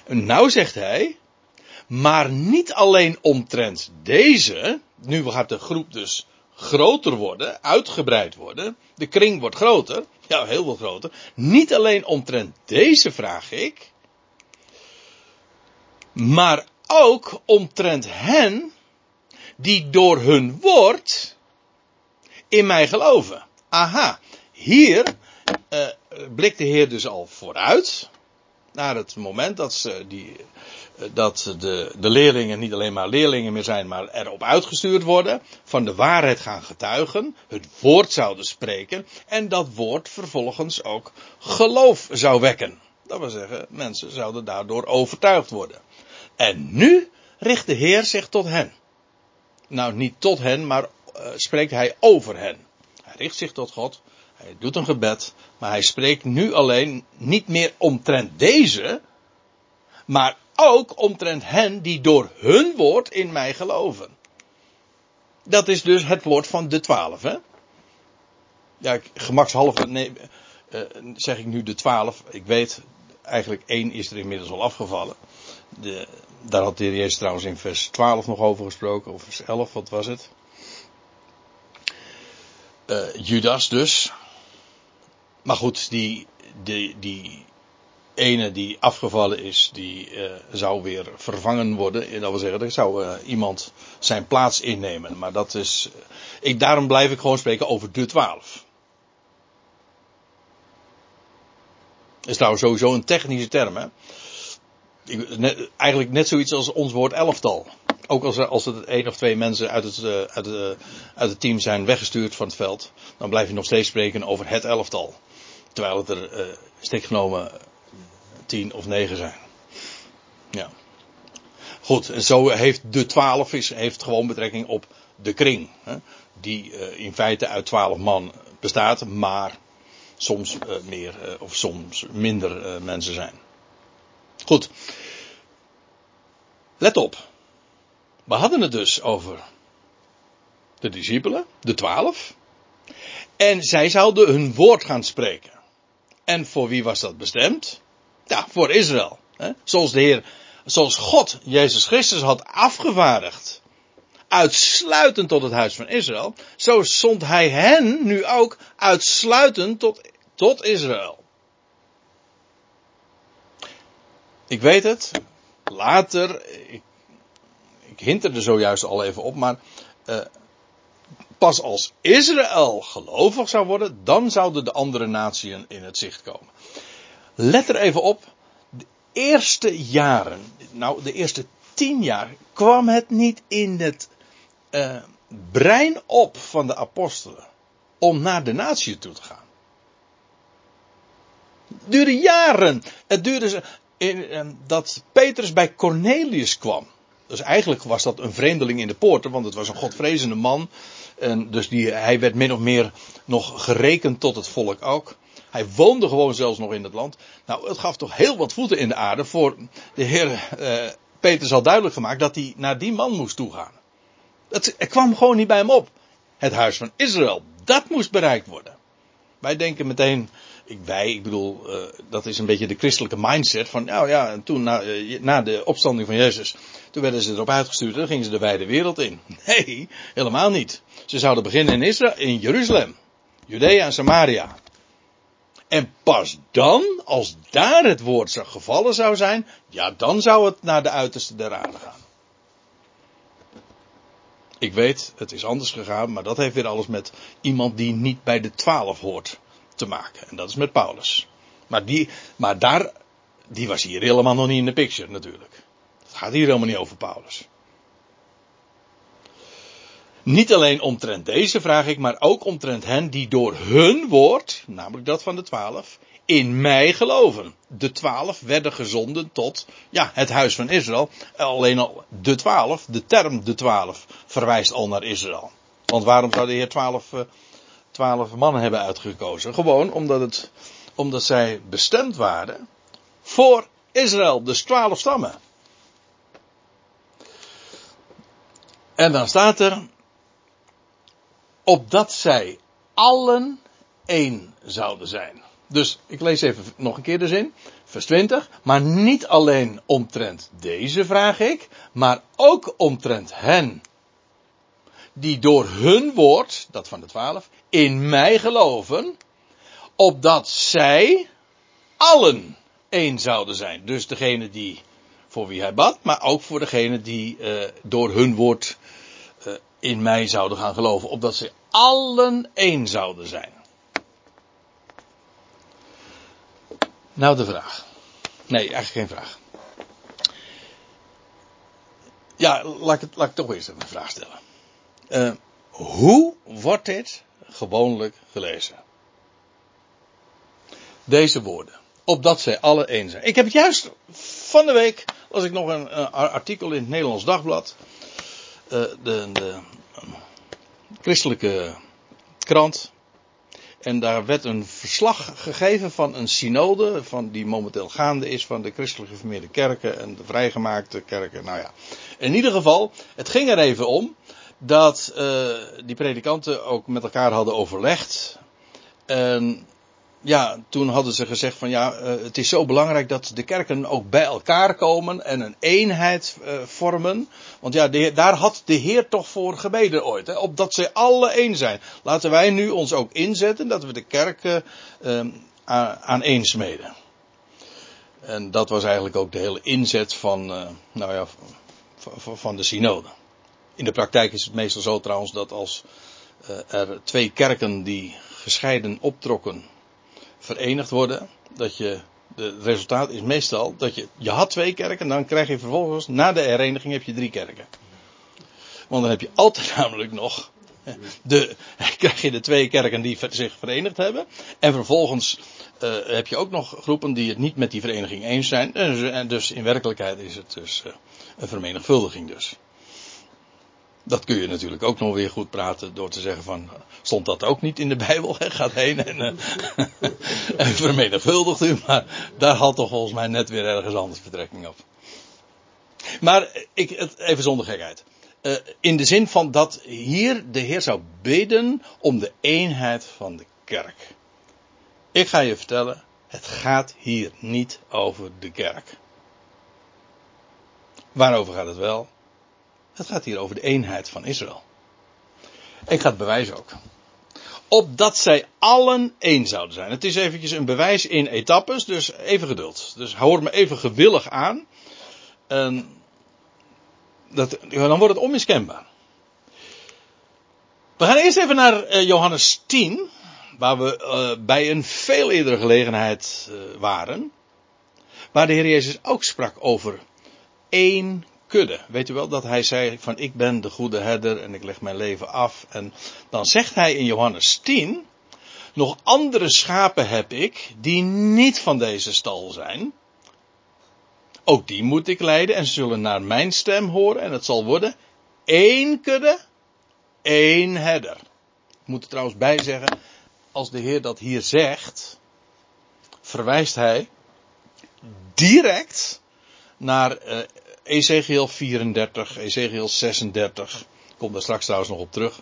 Nou zegt hij, maar niet alleen omtrent deze, nu gaat de groep dus groter worden, uitgebreid worden, de kring wordt groter, ja heel veel groter, niet alleen omtrent deze vraag ik, maar ook omtrent hen die door hun woord in mij geloven. Aha, hier uh, blikt de Heer dus al vooruit naar het moment dat, ze die, dat de, de leerlingen niet alleen maar leerlingen meer zijn, maar erop uitgestuurd worden, van de waarheid gaan getuigen, het woord zouden spreken en dat woord vervolgens ook geloof zou wekken. Dat wil zeggen, mensen zouden daardoor overtuigd worden. En nu richt de Heer zich tot hen. Nou, niet tot hen, maar uh, spreekt hij over hen. Hij richt zich tot God. Hij doet een gebed. Maar hij spreekt nu alleen niet meer omtrent deze. Maar ook omtrent hen die door hun woord in mij geloven. Dat is dus het woord van de twaalf, hè? Ja, gemakshalve nee, uh, zeg ik nu de twaalf. Ik weet, eigenlijk één is er inmiddels al afgevallen. De, daar had de heer Jezus trouwens in vers 12 nog over gesproken, of vers 11, wat was het? Uh, Judas dus. Maar goed, die, die, die ene die afgevallen is, die uh, zou weer vervangen worden. Dat wil zeggen, er zou uh, iemand zijn plaats innemen. Maar dat is. Ik, daarom blijf ik gewoon spreken over de twaalf. is trouwens sowieso een technische term, hè? net, eigenlijk net zoiets als ons woord elftal. Ook als, er, als het één of twee mensen uit het, uit, uit het team zijn weggestuurd van het veld, dan blijf je nog steeds spreken over het elftal. Terwijl het er uh, genomen tien of negen zijn. Ja. Goed, en zo heeft de twaalf is, heeft gewoon betrekking op de kring. Hè, die in feite uit twaalf man bestaat, maar soms meer of soms minder mensen zijn. Goed. Let op. We hadden het dus over de discipelen, de twaalf. En zij zouden hun woord gaan spreken. En voor wie was dat bestemd? Ja, voor Israël. Hè? Zoals de Heer, zoals God Jezus Christus had afgevaardigd. Uitsluitend tot het huis van Israël. Zo zond hij hen nu ook uitsluitend tot, tot Israël. Ik weet het. Later, ik, ik hint er zojuist al even op, maar uh, pas als Israël gelovig zou worden, dan zouden de andere naties in het zicht komen. Let er even op, de eerste jaren, nou de eerste tien jaar, kwam het niet in het uh, brein op van de apostelen om naar de natie toe te gaan. Het duurde jaren. Het duurde uh, dat Petrus bij Cornelius kwam. Dus eigenlijk was dat een vreemdeling in de poorten, want het was een godvrezende man. En dus die, hij werd min of meer nog gerekend tot het volk ook. Hij woonde gewoon zelfs nog in het land. Nou, het gaf toch heel wat voeten in de aarde voor de heer uh, Petrus al duidelijk gemaakt dat hij naar die man moest toegaan. Het, kwam gewoon niet bij hem op. Het huis van Israël, dat moest bereikt worden. Wij denken meteen, ik, wij, ik bedoel, uh, dat is een beetje de christelijke mindset van, nou ja, en toen na, uh, na, de opstanding van Jezus, toen werden ze erop uitgestuurd en dan gingen ze de wijde wereld in. Nee, helemaal niet. Ze zouden beginnen in Israël, in Jeruzalem, Judea en Samaria. En pas dan, als daar het woord gevallen zou zijn, ja, dan zou het naar de uiterste der aarde gaan. Ik weet, het is anders gegaan, maar dat heeft weer alles met iemand die niet bij de twaalf hoort te maken. En dat is met Paulus. Maar, die, maar daar, die was hier helemaal nog niet in de picture natuurlijk. Gaat hier helemaal niet over Paulus. Niet alleen omtrent deze vraag ik, maar ook omtrent hen die door hun woord, namelijk dat van de twaalf, in mij geloven. De twaalf werden gezonden tot, ja, het huis van Israël. Alleen al de twaalf, de term de twaalf, verwijst al naar Israël. Want waarom zou de Heer twaalf, uh, twaalf mannen hebben uitgekozen? Gewoon omdat het, omdat zij bestemd waren voor Israël, dus twaalf stammen. En dan staat er, opdat zij allen één zouden zijn. Dus ik lees even nog een keer de zin. Vers 20. Maar niet alleen omtrent deze vraag ik, maar ook omtrent hen. Die door hun woord, dat van de twaalf, in mij geloven. Opdat zij allen één zouden zijn. Dus degene die voor wie hij bad, maar ook voor degene die uh, door hun woord in mij zouden gaan geloven. Opdat ze allen één zouden zijn. Nou de vraag. Nee, eigenlijk geen vraag. Ja, laat ik, het, toch eerst even een vraag stellen. Uh, hoe wordt dit gewoonlijk gelezen? Deze woorden. Opdat zij alle één zijn. Ik heb het juist van de week, als ik nog een, een artikel in het Nederlands Dagblad. Uh, de, de christelijke krant. En daar werd een verslag gegeven van een synode, van die momenteel gaande is van de christelijk geformeerde kerken en de vrijgemaakte kerken. Nou ja, in ieder geval, het ging er even om dat uh, die predikanten ook met elkaar hadden overlegd. En ja, toen hadden ze gezegd van ja, uh, het is zo belangrijk dat de kerken ook bij elkaar komen en een eenheid uh, vormen. Want ja, daar had de Heer toch voor gebeden ooit, hè, opdat ze alle één zijn. Laten wij nu ons ook inzetten dat we de kerken uh, aan één smeden. En dat was eigenlijk ook de hele inzet van, nou ja, van, van de synode. In de praktijk is het meestal zo trouwens dat als er twee kerken die gescheiden optrokken verenigd worden, dat je, het resultaat is meestal dat je, je had twee kerken, dan krijg je vervolgens, na de hereniging heb je drie kerken. Want dan heb je altijd namelijk nog, de, krijg je de twee kerken die zich verenigd hebben. En vervolgens uh, heb je ook nog groepen die het niet met die vereniging eens zijn. En dus in werkelijkheid is het dus uh, een vermenigvuldiging dus. Dat kun je natuurlijk ook nog weer goed praten door te zeggen van, stond dat ook niet in de Bijbel? Hè? Gaat heen en, uh, en vermenigvuldigt u, maar daar had toch volgens mij net weer ergens anders betrekking op. Maar ik, even zonder gekheid. Uh, in de zin van dat hier de Heer zou bidden om de eenheid van de kerk. Ik ga je vertellen, het gaat hier niet over de kerk. Waarover gaat het wel? Het gaat hier over de eenheid van Israël. Ik ga het bewijzen ook. Opdat zij allen één zouden zijn. Het is eventjes een bewijs in etappes, dus even geduld. Dus hoor me even gewillig aan. En dat, dan wordt het onmiskenbaar. We gaan eerst even naar uh, Johannes 10, waar we uh, bij een veel eerdere gelegenheid uh, waren. Waar de Heer Jezus ook sprak over één kudde. Weet u wel dat hij zei van ik ben de goede herder en ik leg mijn leven af. En dan zegt hij in Johannes 10, nog andere schapen heb ik die niet van deze stal zijn. Ook die moet ik leiden en ze zullen naar mijn stem horen en het zal worden één kudde, één herder. Ik moet er trouwens bij zeggen, als de Heer dat hier zegt, verwijst hij direct naar uh, Ezekiel 34, Ezekiel 36. Ik kom daar straks trouwens nog op terug.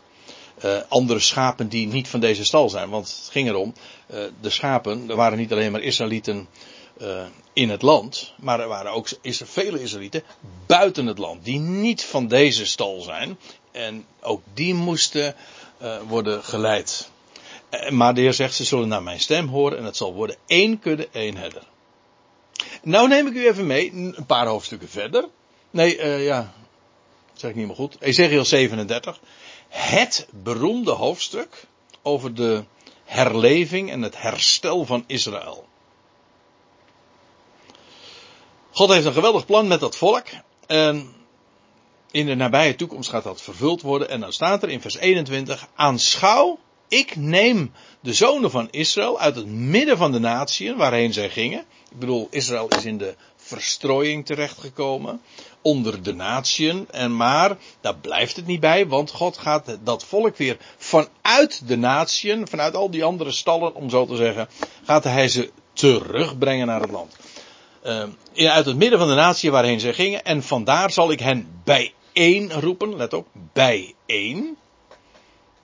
Uh, andere schapen die niet van deze stal zijn. Want het ging erom, uh, de schapen, er waren niet alleen maar Israëlieten uh, in het land, maar er waren ook is er vele Israëlieten buiten het land die niet van deze stal zijn. En ook die moesten worden geleid. maar de Heer zegt, ze zullen naar mijn stem horen en het zal worden één kudde, één herder. Nou neem ik u even mee, een paar hoofdstukken verder. Nee, uh, ja, zeg ik niet meer goed. Ezekiel 37. Het beroemde hoofdstuk over de herleving en het herstel van Israël. God heeft een geweldig plan met dat volk. En in de nabije toekomst gaat dat vervuld worden. En dan staat er in vers 21. Aanschouw, ik neem de zonen van Israël uit het midden van de natieën waarheen zij gingen. Ik bedoel, Israël is in de verstrooiing terechtgekomen. Onder de natieën. En maar, daar blijft het niet bij. Want God gaat dat volk weer vanuit de natieën. Vanuit al die andere stallen, om zo te zeggen. Gaat hij ze terugbrengen naar het land. Uh, uit het midden van de natie waarheen zij gingen. En vandaar zal ik hen bijeen roepen. Let op, bijeen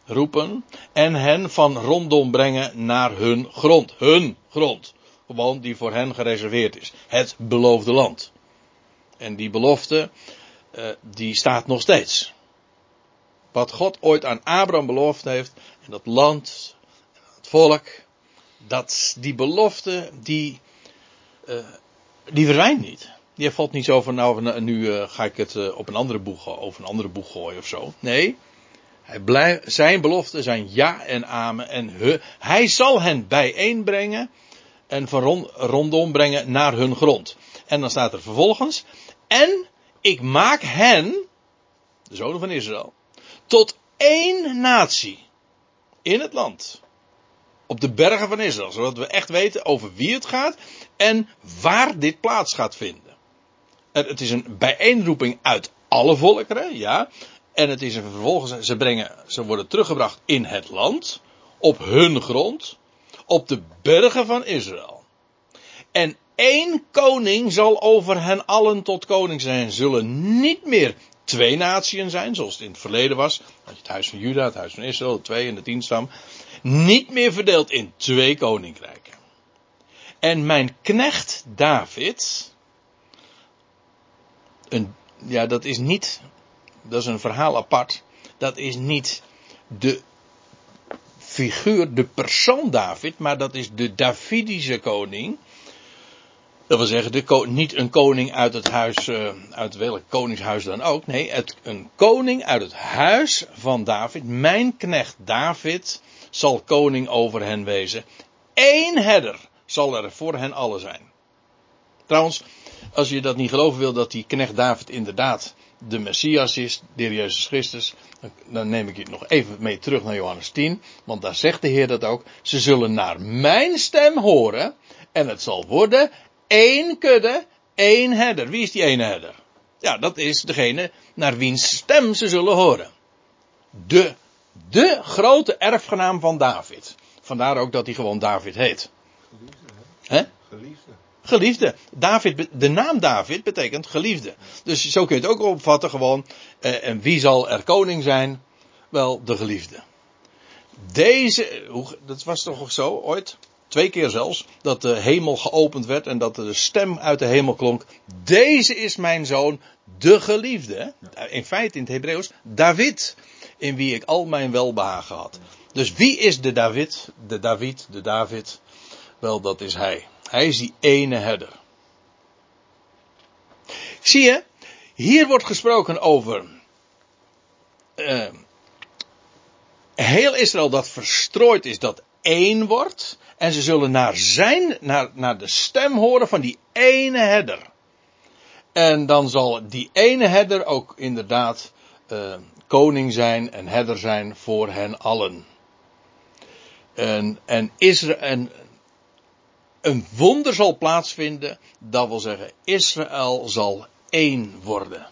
roepen. En hen van rondom brengen naar hun grond. Hun grond gewoon die voor hen gereserveerd is. Het beloofde land. En die belofte, uh, die staat nog steeds. Wat God ooit aan Abraham beloofd heeft, en dat land, het volk, dat, die belofte, die, uh, die verdwijnt niet. Die valt niet zo van, nou, nu uh, ga ik het op een andere boeg, over een andere boeg gooien of zo. Nee, hij zijn beloften zijn ja en amen. En he, hij zal hen bijeenbrengen en van rondom brengen naar hun grond. En dan staat er vervolgens, en ik maak hen, de zonen van Israël, tot één natie in het land. Op de bergen van Israël, zodat we echt weten over wie het gaat en waar dit plaats gaat vinden. En het is een bijeenroeping uit alle volkeren, ja. En het is een vervolgens, ze brengen, ze worden teruggebracht in het land, op hun grond op de bergen van Israël. En één koning zal over hen allen tot koning zijn. Zullen niet meer twee naties zijn, zoals het in het verleden was. Het huis van Juda, het huis van Israël, de twee en de tienstam. Niet meer verdeeld in twee koninkrijken. En mijn knecht David. Een, ja, dat is niet. Dat is een verhaal apart. Dat is niet de figuur, de persoon David, maar dat is de Davidische koning. Dat wil zeggen, de, niet een koning uit het huis, uh, uit welk koningshuis dan ook. Nee, het, een koning uit het huis van David. Mijn knecht David zal koning over hen wezen. Eén herder zal er voor hen allen zijn. Trouwens, als je dat niet geloven wil dat die knecht David inderdaad de Messias is, de heer Jezus Christus, dan neem ik je nog even mee terug naar Johannes 10, want daar zegt de Heer dat ook. Ze zullen naar mijn stem horen en het zal worden één kudde, één herder. Wie is die ene herder? Ja, dat is degene naar wiens stem ze zullen horen. De, de grote erfgenaam van David. Vandaar ook dat hij gewoon David heet. Geliefde, hè? Geliefde. Geliefde. David, de naam David betekent geliefde. Dus zo kun je het ook opvatten gewoon. Eh, en wie zal er koning zijn? Wel, de geliefde. Deze, dat was toch zo ooit? Twee keer zelfs. Dat de hemel geopend werd en dat de stem uit de hemel klonk. Deze is mijn zoon, de geliefde. In feite in het Hebreeuws, David. In wie ik al mijn welbehagen had. Dus wie is de David? De David, de David. Wel, dat is hij. Hij is die ene herder. Zie je, Hier wordt gesproken over uh, heel Israël dat verstrooid is, dat één wordt. En ze zullen naar zijn, naar, naar de stem horen van die ene herder. En dan zal die ene herder ook inderdaad uh, koning zijn en herder zijn voor hen allen. En, en, Israël, en een wonder zal plaatsvinden, dat wil zeggen, Israël zal één worden.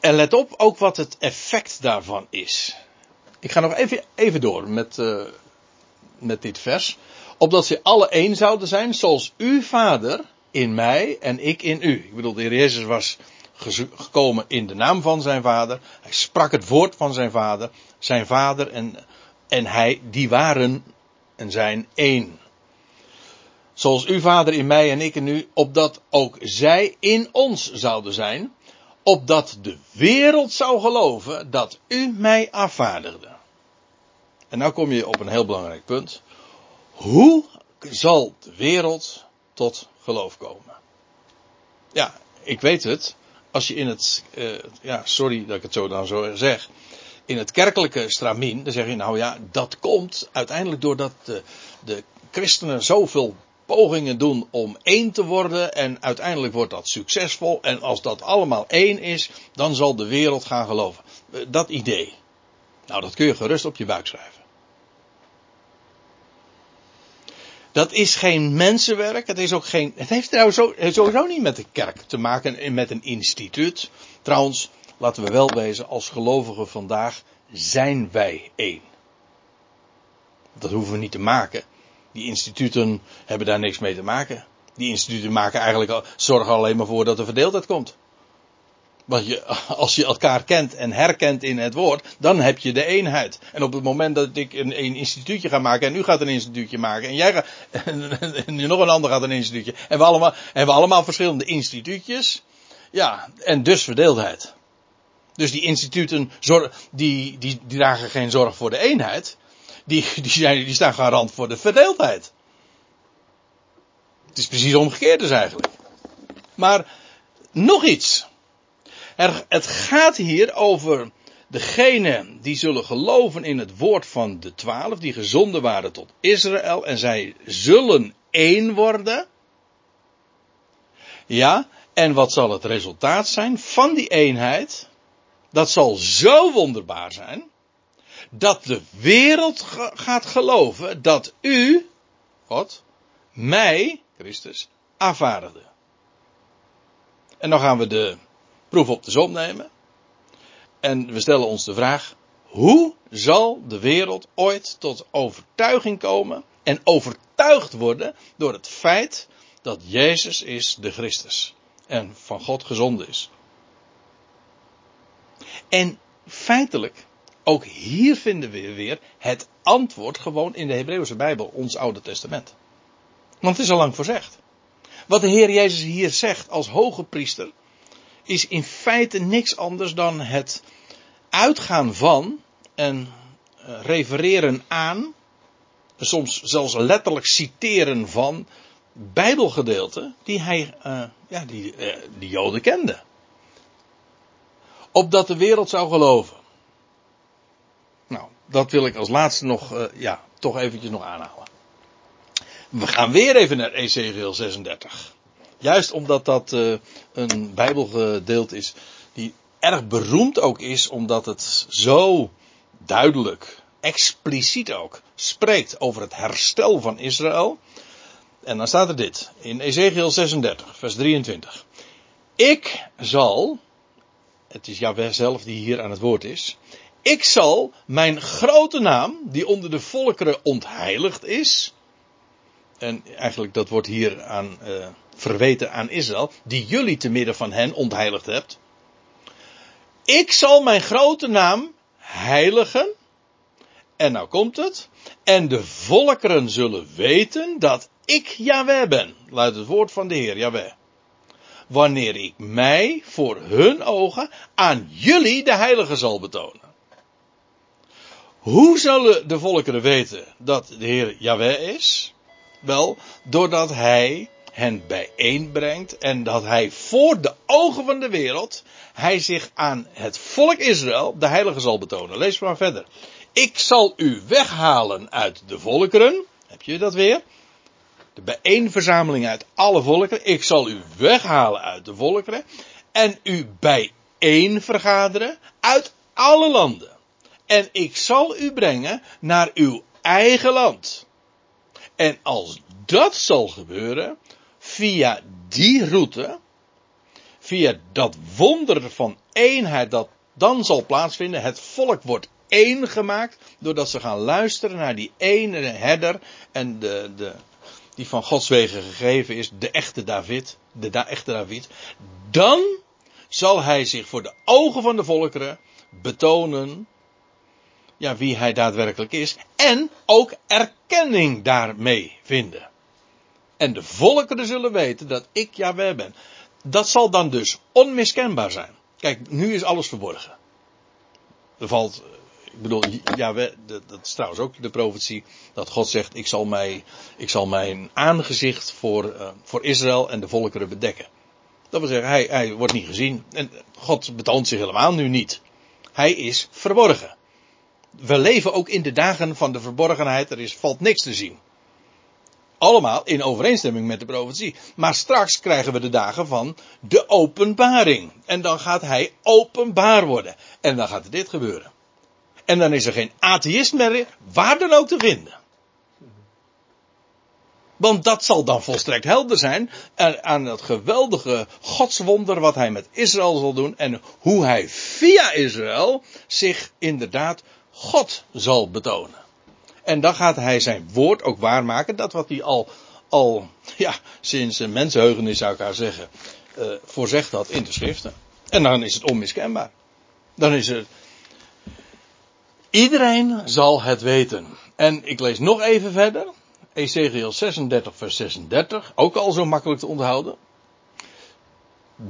En let op ook wat het effect daarvan is. Ik ga nog even, even door met, uh, met dit vers. Opdat ze alle één zouden zijn, zoals uw vader in mij en ik in u. Ik bedoel, de Heer Jezus was gekomen in de naam van zijn vader. Hij sprak het woord van zijn vader. Zijn vader en, en hij, die waren en zijn één. Zoals uw vader in mij en ik in u, opdat ook zij in ons zouden zijn. Opdat de wereld zou geloven dat u mij afvaardigde. En nou kom je op een heel belangrijk punt. Hoe zal de wereld tot geloof komen? Ja, ik weet het. Als je in het, uh, ja, sorry dat ik het zo dan zo zeg. In het kerkelijke stramien, dan zeg je nou ja, dat komt uiteindelijk doordat de, de christenen zoveel pogingen doen om één te worden en uiteindelijk wordt dat succesvol en als dat allemaal één is, dan zal de wereld gaan geloven. Eh, dat idee. Nou, dat kun je gerust op je buik schrijven. Dat is geen mensenwerk. Het, is ook geen, het heeft trouwens sowieso niet met de kerk te maken en met een instituut. Trouwens, laten we wel wezen, als gelovigen vandaag zijn wij één. Dat hoeven we niet te maken. Die instituten hebben daar niks mee te maken. Die instituten maken eigenlijk, zorgen alleen maar voor dat er verdeeldheid komt. Want je, als je elkaar kent en herkent in het woord, dan heb je de eenheid. En op het moment dat ik een, instituutje ga maken en u gaat een instituutje maken en jij gaat, en, en nog een ander gaat een instituutje. En we allemaal, en we allemaal verschillende instituutjes. Ja, en dus verdeeldheid. Dus die instituten, die, die, die dragen geen zorg voor de eenheid. Die, die, zijn, die staan garant voor de verdeeldheid. Het is precies omgekeerd dus eigenlijk. Maar nog iets. Er, het gaat hier over degenen die zullen geloven in het woord van de twaalf, die gezonden waren tot Israël, en zij zullen één worden. Ja, en wat zal het resultaat zijn van die eenheid? Dat zal zo wonderbaar zijn, dat de wereld gaat geloven dat u, God, mij, Christus, afvaardigde. En dan gaan we de proef op de som nemen. En we stellen ons de vraag: hoe zal de wereld ooit tot overtuiging komen en overtuigd worden door het feit dat Jezus is de Christus en van God gezonden is? En feitelijk, ook hier vinden we weer het antwoord gewoon in de Hebreeuwse Bijbel, ons Oude Testament. Want het is al lang voorzegd. Wat de Heer Jezus hier zegt als hoge priester, is in feite niks anders dan het uitgaan van en eh, refereren aan, soms zelfs letterlijk citeren van Bijbelgedeelten die hij, uh, ja, die, uh, die Joden kenden. Opdat de wereld zou geloven. Nou, dat wil ik als laatste nog, uh, ja, toch eventjes nog aanhalen. We gaan weer even naar Ezekiel 36. Juist omdat dat uh, een Bijbelgedeelte is die erg beroemd ook is, omdat het zo duidelijk, expliciet ook, spreekt over het herstel van Israël. En dan staat er dit in Ezekiel 36, vers 23. Ik zal, het is Jahweh zelf die hier aan het woord is, ik zal mijn grote naam, die onder de volkeren ontheiligd is, en eigenlijk dat wordt hier aan uh, verweten aan Israël, die jullie te midden van hen ontheiligd hebt. Ik zal mijn grote naam heiligen. En nou komt het. En de volkeren zullen weten dat ik Yahweh ben. Luidt het woord van de Heer Yahweh. Wanneer ik mij voor hun ogen aan jullie de heilige zal betonen. Hoe zullen de volkeren weten dat de Heer Yahweh is? Wel, doordat hij hen bijeenbrengt en dat hij voor de ogen van de wereld, hij zich aan het volk Israël, de heilige zal betonen. Lees maar verder. Ik zal u weghalen uit de volkeren. Heb je dat weer? De bijeenverzameling uit alle volkeren. Ik zal u weghalen uit de volkeren. En u bijeen vergaderen uit alle landen. En ik zal u brengen naar uw eigen land. En als dat zal gebeuren, via die route, via dat wonder van eenheid dat dan zal plaatsvinden, het volk wordt één gemaakt, doordat ze gaan luisteren naar die ene herder en de, de, die van Gods wegen gegeven is, de echte David, de echte David, dan zal hij zich voor de ogen van de volkeren betonen ja, wie hij daadwerkelijk is. En ook erkenning daarmee vinden. En de volkeren zullen weten dat ik Yahweh ben. Dat zal dan dus onmiskenbaar zijn. Kijk, nu is alles verborgen. Er valt, bedoel, Yahweh, dat is trouwens ook de profetie, dat God zegt, ik zal, mij, ik zal mijn aangezicht voor, uh, voor Israël en de volkeren bedekken. Dat wil zeggen, hij, hij wordt niet gezien. En God betoont zich helemaal nu niet. Hij is verborgen we leven ook in de dagen van de verborgenheid. Er is, valt niks te zien. Allemaal in overeenstemming met de profetie. Maar straks krijgen we de dagen van de openbaring. En dan gaat hij openbaar worden. En dan gaat dit gebeuren. En dan is er geen atheïst meer waar dan ook te vinden. Want dat zal dan volstrekt helder zijn aan het geweldige godswonder wat hij met Israël zal doen. En hoe hij via Israël zich inderdaad God zal betonen. En dan gaat hij zijn woord ook waarmaken. Dat wat hij al, al ja, sinds een mensenheugenis zou ik haar zeggen, uh, voorzegd had in de schriften. En dan is het onmiskenbaar. Dan is het. Iedereen zal het weten. En ik lees nog even verder. Ezekiel 36, vers 36. Ook al zo makkelijk te onthouden.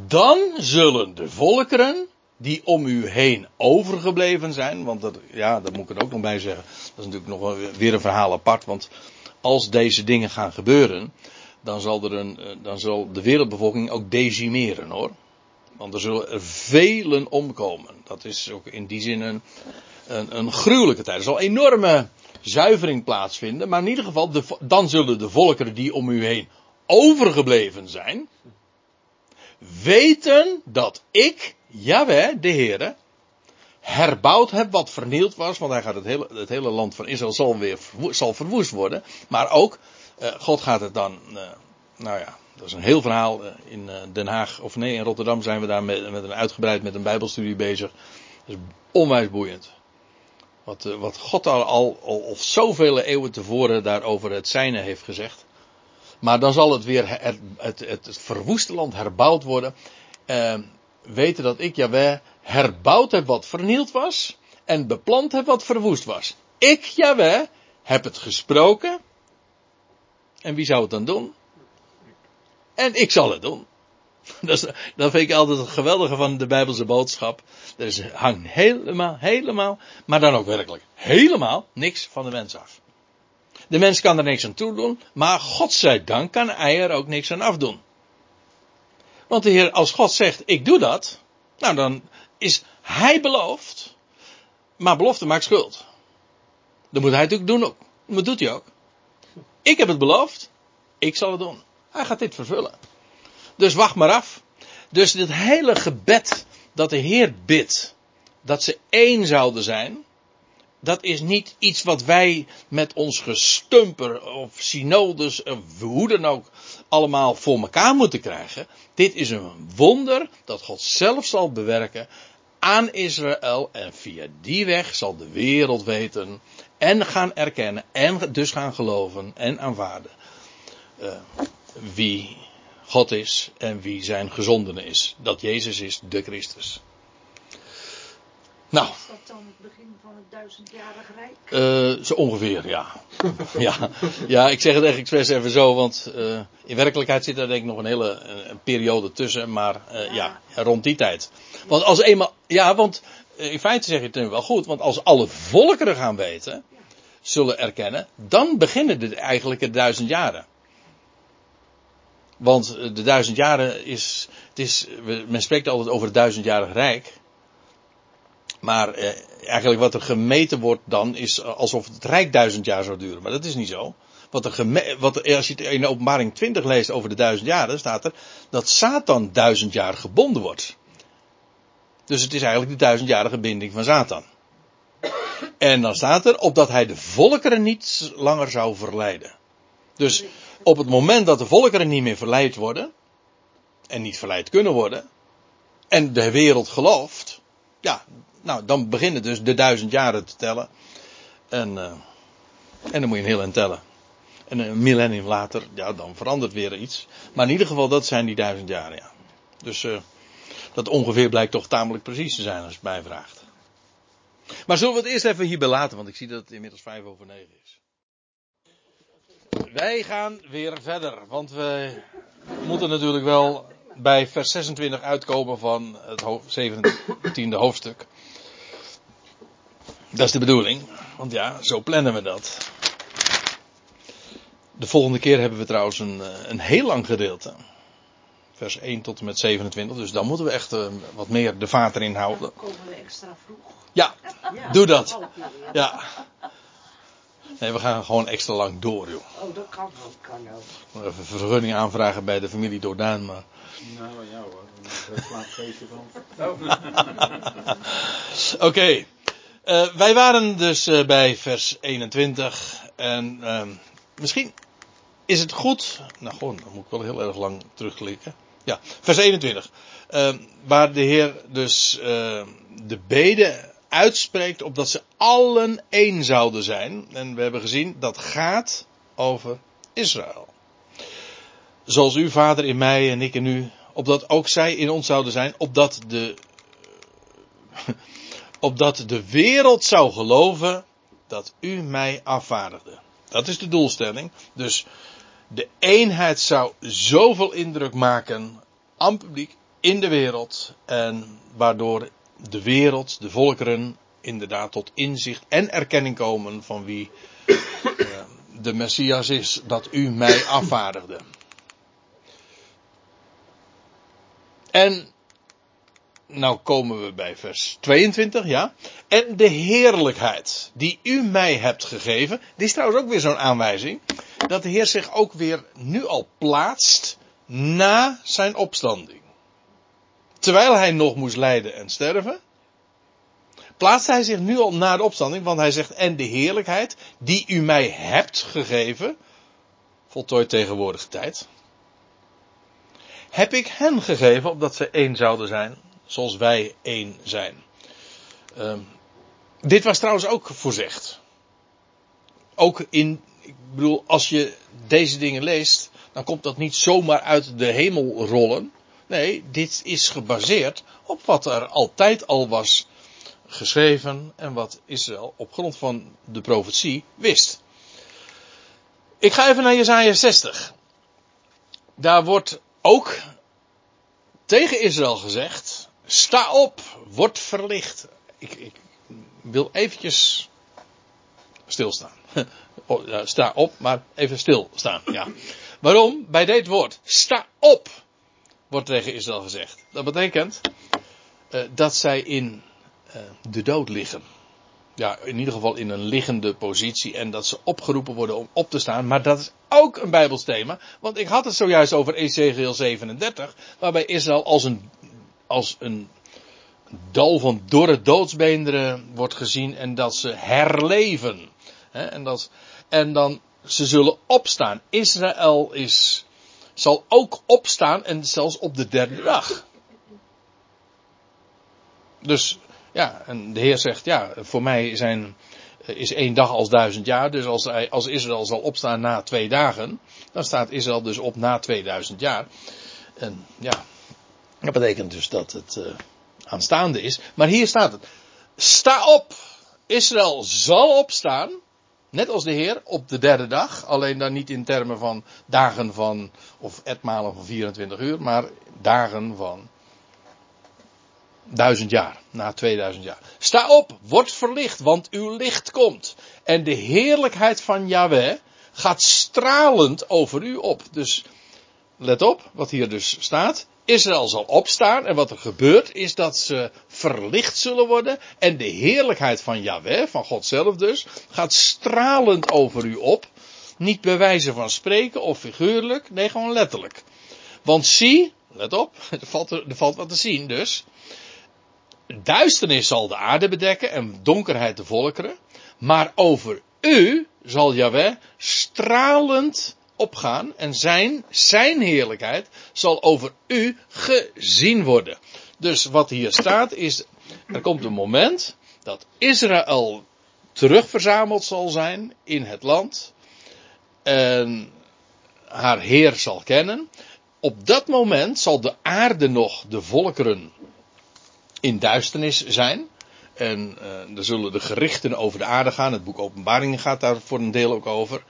Dan zullen de volkeren die om u heen overgebleven zijn. Want dat, ja, dat moet ik er ook nog bij zeggen. Dat is natuurlijk nog weer een verhaal apart. Want als deze dingen gaan gebeuren, dan zal, er een, eh, dan zal de wereldbevolking ook decimeren hoor. Want er zullen er velen omkomen. Dat is ook in die zin een, een, een gruwelijke tijd. Er zal enorme zuivering plaatsvinden. Maar in ieder geval, dan zullen de volkeren die om u heen overgebleven zijn, weten dat ik Jawel, de Heere, herbouwd heb wat vernield was, want hij gaat het hele, het hele land van Israël zal weer zal verwoest worden. Maar ook, uh, God gaat het dan, uh, nou ja, dat is een heel verhaal. Uh, in Den Haag, of nee, in Rotterdam zijn we daar met, met een uitgebreid met een Bijbelstudie bezig. Dat is onwijs boeiend. Wat, wat God al, al, of zoveel eeuwen tevoren daarover het zijne heeft gezegd. Maar dan zal het weer het, het, het, verwoeste land herbouwd worden weten dat ik, Jaweh, herbouwd heb wat vernield was en beplant heb wat verwoest was. Ik, Jaweh, heb het gesproken. En wie zou het dan doen? En ik zal het doen. Dat, dat vind ik altijd het geweldige van de Bijbelse boodschap. Er is, hangt helemaal, helemaal, maar dan ook werkelijk helemaal niks van de mens af. De mens kan er niks aan toe doen, maar God kan hij er ook niks aan afdoen. Want de Heer, als God zegt, ik doe dat, nou dan is Hij beloofd, maar belofte maakt schuld. Dan moet Hij natuurlijk doen ook. Dat doet hij ook. Ik heb het beloofd, ik zal het doen. Hij gaat dit vervullen. Dus wacht maar af. Dus dit hele gebed dat de Heer bidt, dat ze één zouden zijn, dat is niet iets wat wij met ons gestumper of synodes of hoe dan ook allemaal voor elkaar moeten krijgen. Dit is een wonder dat God zelf zal bewerken aan Israël en via die weg zal de wereld weten en gaan erkennen en dus gaan geloven en aanvaarden uh, wie God is en wie zijn gezondene is. Dat Jezus is, de Christus. Nou. Is dat dan het begin van het duizendjarig rijk? Uh, zo ongeveer, ja. ja. Ja, ik zeg het echt expres even zo, want uh, in werkelijkheid zit er denk ik nog een hele een periode tussen, maar uh, ja. ja. rond die tijd. Want als eenmaal, ja, want in feite zeg je het nu wel goed, want als alle volkeren gaan weten, zullen erkennen, dan beginnen de, eigenlijk de duizend jaren. Want de duizend jaren is, het is, men spreekt altijd over het duizendjarig rijk. Maar eh, eigenlijk wat er gemeten wordt dan is alsof het rijk duizend jaar zou duren. Maar dat is niet zo. Wat er wat, als je het in de openbaring 20 leest over de duizend jaren, staat er dat Satan duizend jaar gebonden wordt. Dus het is eigenlijk de duizendjarige binding van Satan. En dan staat er, opdat hij de volkeren niet langer zou verleiden. Dus op het moment dat de volkeren niet meer verleid worden, en niet verleid kunnen worden, en de wereld gelooft, ja, nou, dan beginnen dus de duizend jaren te tellen. En, uh, en dan moet je een heel eind tellen. En een millennium later, ja, dan verandert weer iets. Maar in ieder geval, dat zijn die duizend jaren, ja. Dus uh, dat ongeveer blijkt toch tamelijk precies te zijn als je het mij vraagt. Maar zullen we het eerst even hierbij laten, want ik zie dat het inmiddels vijf over negen is. Wij gaan weer verder, want we moeten natuurlijk wel bij vers 26 uitkomen van het 17e hoofdstuk. Dat is de bedoeling, want ja, zo plannen we dat. De volgende keer hebben we trouwens een, eh, een heel lang gedeelte. Vers 1 tot en met 27, dus dan moeten we echt uh, wat meer de vaart erin houden. Dan komen we extra vroeg. Ja, ja doe dat. Ja. Nee, we gaan gewoon extra lang door, joh. Oh, dat kan ook, kan ook. Even vergunning aanvragen bij de familie Dordaan, maar... Nou, ja hoor. Dat slaat feestje van. Oké. Okay. Uh, wij waren dus uh, bij vers 21. En uh, misschien is het goed. Nou, gewoon, dan moet ik wel heel erg lang terugklikken. Ja, vers 21. Ehm, waar de Heer dus de beden uitspreekt opdat ze allen één zouden zijn. En we hebben gezien dat gaat over Israël. Zoals uw vader in mij en ik in u, opdat ook zij in ons zouden zijn, opdat de, opdat de wereld zou geloven dat u mij afvaardigde. Dat is de doelstelling. Dus de eenheid zou zoveel indruk maken aan publiek in de wereld en waardoor de wereld, de volkeren, inderdaad tot inzicht en erkenning komen van wie uh, de Messias is, dat u mij afvaardigde. En nou komen we bij vers 22, ja. En de heerlijkheid die u mij hebt gegeven. Dit is trouwens ook weer zo'n aanwijzing. Dat de Heer zich ook weer nu al plaatst na zijn opstanding. Terwijl hij nog moest lijden en sterven. Plaatst hij zich nu al na de opstanding. Want hij zegt en de heerlijkheid die u mij hebt gegeven. Voltooid tegenwoordige tijd. Heb ik hen gegeven opdat ze één zouden zijn zoals wij één zijn. Uh, dit was trouwens ook voorzegd. Ook in, ik bedoel, als je deze dingen leest, dan komt dat niet zomaar uit de hemel rollen. Nee, dit is gebaseerd op wat er altijd al was geschreven en wat Israël op grond van de profetie wist. Ik ga even naar Jesaja 60. Daar wordt ook tegen Israël gezegd, Sta op, word verlicht. Ik, ik wil eventjes stilstaan. Oh, sta op, maar even stilstaan. Ja. Waarom? Bij dit woord, sta op, wordt tegen Israël gezegd. Dat betekent uh, dat zij in uh, de dood liggen. Ja, in ieder geval in een liggende positie en dat ze opgeroepen worden om op te staan. Maar dat is ook een Bijbelsthema. Want ik had het zojuist over Ezekiel 37, waarbij Israël als een als een dal van dorre doodsbeenderen wordt gezien en dat ze herleven. en, dat, en dan, ze zullen opstaan. Israël is, zal ook opstaan en zelfs op de derde dag. Dus, ja, en de Heer zegt, ja, voor mij zijn, is één dag als duizend jaar. Dus als, als Israël zal opstaan na twee dagen, dan staat Israël dus op na 2000 jaar. En ja, dat betekent dus dat het uh, aanstaande is. Maar hier staat het. Sta op. Israël zal opstaan. Net als de Heer op de derde dag. Alleen dan niet in termen van dagen van, of etmalen van 24 uur. Maar dagen van duizend jaar. Na 2000 jaar. Sta op. Word verlicht. Want uw licht komt. En de heerlijkheid van Yahweh gaat stralend over u op. Dus let op, wat hier dus staat. Israël zal opstaan en wat er gebeurt is dat ze verlicht zullen worden en de heerlijkheid van Yahweh, van God zelf dus, gaat stralend over u op. Niet bij wijze van spreken of figuurlijk, nee gewoon letterlijk. Want zie, let op, er valt, valt wat te zien dus. Duisternis zal de aarde bedekken en donkerheid de volkeren. Maar over u zal Yahweh stralend opgaan en zijn, zijn heerlijkheid zal over u gezien worden. Dus wat hier staat is, er komt een moment dat Israël terugverzameld zal zijn in het land en haar Heer zal kennen. Op dat moment zal de aarde nog de volkeren in duisternis zijn. En uh, er zullen de gerichten over de aarde gaan. Het boek Openbaringen gaat daar voor een deel ook over.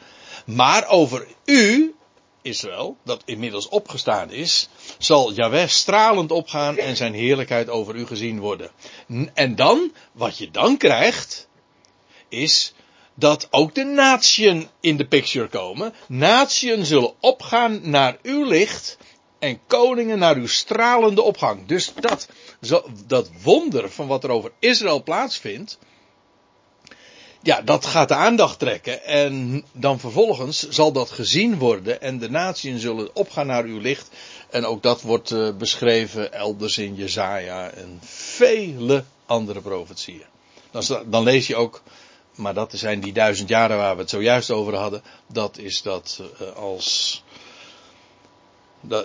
Maar over u, Israël, dat inmiddels opgestaan is, zal Jahweh stralend opgaan en zijn heerlijkheid over u gezien worden. En dan, wat je dan krijgt, is dat ook de natieën in de picture komen. Natieën zullen opgaan naar uw licht en koningen naar uw stralende opgang. Dus dat, dat wonder van wat er over Israël plaatsvindt, ja, dat gaat de aandacht trekken en dan vervolgens zal dat gezien worden en de natieën zullen opgaan naar uw licht. En ook dat wordt uh, beschreven elders in Jezaja en vele andere profetieën. Dan, dan lees je ook, maar dat zijn die duizend jaren waar we het zojuist over hadden, dat is dat uh, als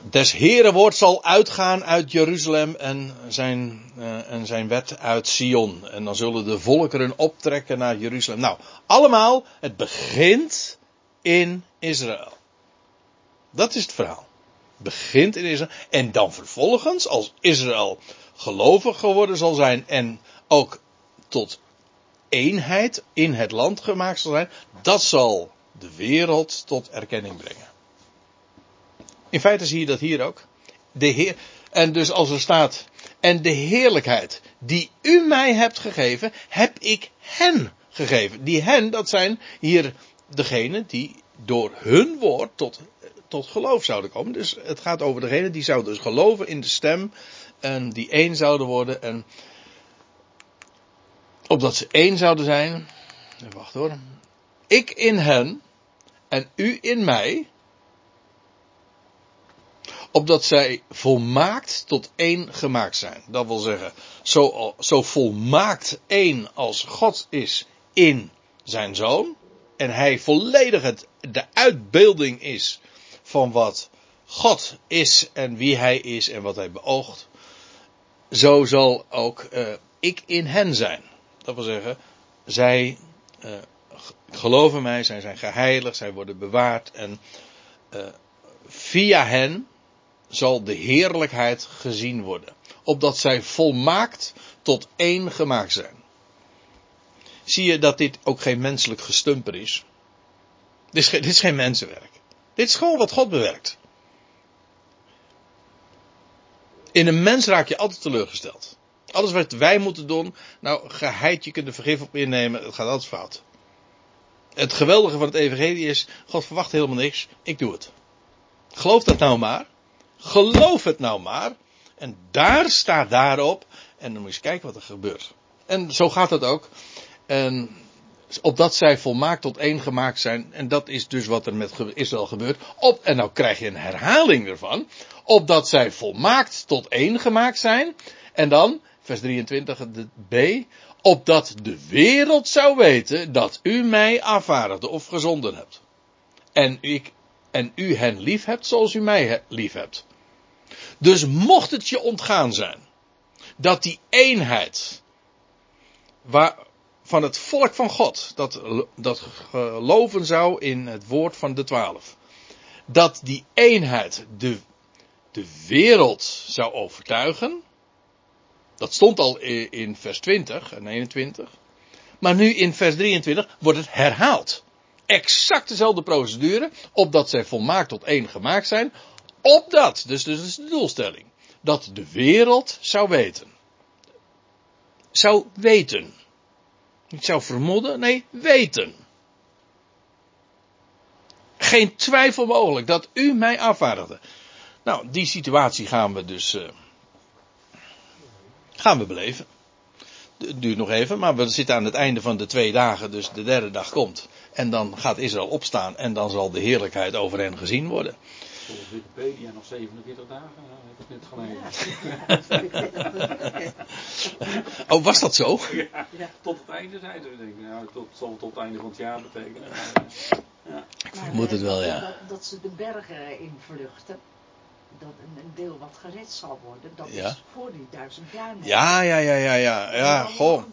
des Heren woord zal uitgaan uit Jeruzalem en zijn, uh, en zijn wet uit Sion. En dan zullen de volkeren optrekken naar Jeruzalem. Nou, allemaal, het begint in Israël. Dat is het verhaal. Begint in Israël. En dan vervolgens, als Israël gelovig geworden zal zijn en ook tot eenheid in het land gemaakt zal zijn, dat zal de wereld tot erkenning brengen. In feite zie je dat hier ook. De Heer, en dus als er staat, en de heerlijkheid die u mij hebt gegeven, heb ik hen gegeven. Die hen, dat zijn hier degenen die door hun woord tot, tot geloof zouden komen. Dus het gaat over degenen die zouden dus geloven in de stem en die één zouden worden en opdat ze één zouden zijn. Wacht hoor. Ik in hen en u in mij opdat zij volmaakt tot één gemaakt zijn. Dat wil zeggen, zo, zo volmaakt één als God is in zijn zoon. En hij volledig het, de uitbeelding is van wat God is en wie hij is en wat hij beoogt. Zo zal ook uh, ik in hen zijn. Dat wil zeggen, zij uh, geloven mij, zij zijn geheiligd, zij worden bewaard en uh, via hen zal de heerlijkheid gezien worden. Opdat zij volmaakt tot één gemaakt zijn. Zie je dat dit ook geen menselijk gestumper is? Dit is, dit is geen mensenwerk. Dit is gewoon wat God bewerkt. In een mens raak je altijd teleurgesteld. Alles wat wij moeten doen, nou geheid, je kunt er vergif op innemen, het gaat altijd fout. Het geweldige van het evangelie is, God verwacht helemaal niks, ik doe het. Geloof dat nou maar. Geloof het nou maar. En daar staat daarop. En dan moet je eens kijken wat er gebeurt. En zo gaat het ook. En opdat zij volmaakt tot één gemaakt zijn. En dat is dus wat er met Israël gebeurt. Op, en nou krijg je een herhaling ervan. Opdat zij volmaakt tot één gemaakt zijn. En dan, vers 23, de B. Opdat de wereld zou weten dat u mij afvaardigde of gezonden hebt. En ik en u hen lief hebt zoals u mij lief hebt. Dus mocht het je ontgaan zijn dat die eenheid waar, van het volk van God, dat, dat geloven zou in het woord van de twaalf, dat die eenheid de, de wereld zou overtuigen, dat stond al in vers 20 en 21, maar nu in vers 23 wordt het herhaald. Exact dezelfde procedure, opdat zij volmaakt tot één gemaakt zijn, opdat, dus, dus dat is de doelstelling, dat de wereld zou weten. Zou weten. Niet zou vermoeden, nee, weten. Geen twijfel mogelijk dat u mij afvaardigde. Nou, die situatie gaan we dus uh, gaan we beleven. Het duurt nog even, maar we zitten aan het einde van de twee dagen, dus de derde dag komt. En dan gaat Israël opstaan en dan zal de heerlijkheid over hen gezien worden. Volgens Wikipedia nog 47 dagen, nou, heb ik net gelezen. oh, was dat zo? Ja, tot het einde zei ze. Denk ik, nou, tot, zal tot het einde van het jaar betekenen. Ja. Ik moet het wel, ja. Dat, dat ze de bergen invluchten dat een, deel wat gered zal worden, dat ja. is voor die duizend jaar nog. Ja, ja, ja, ja, ja, ja, goh.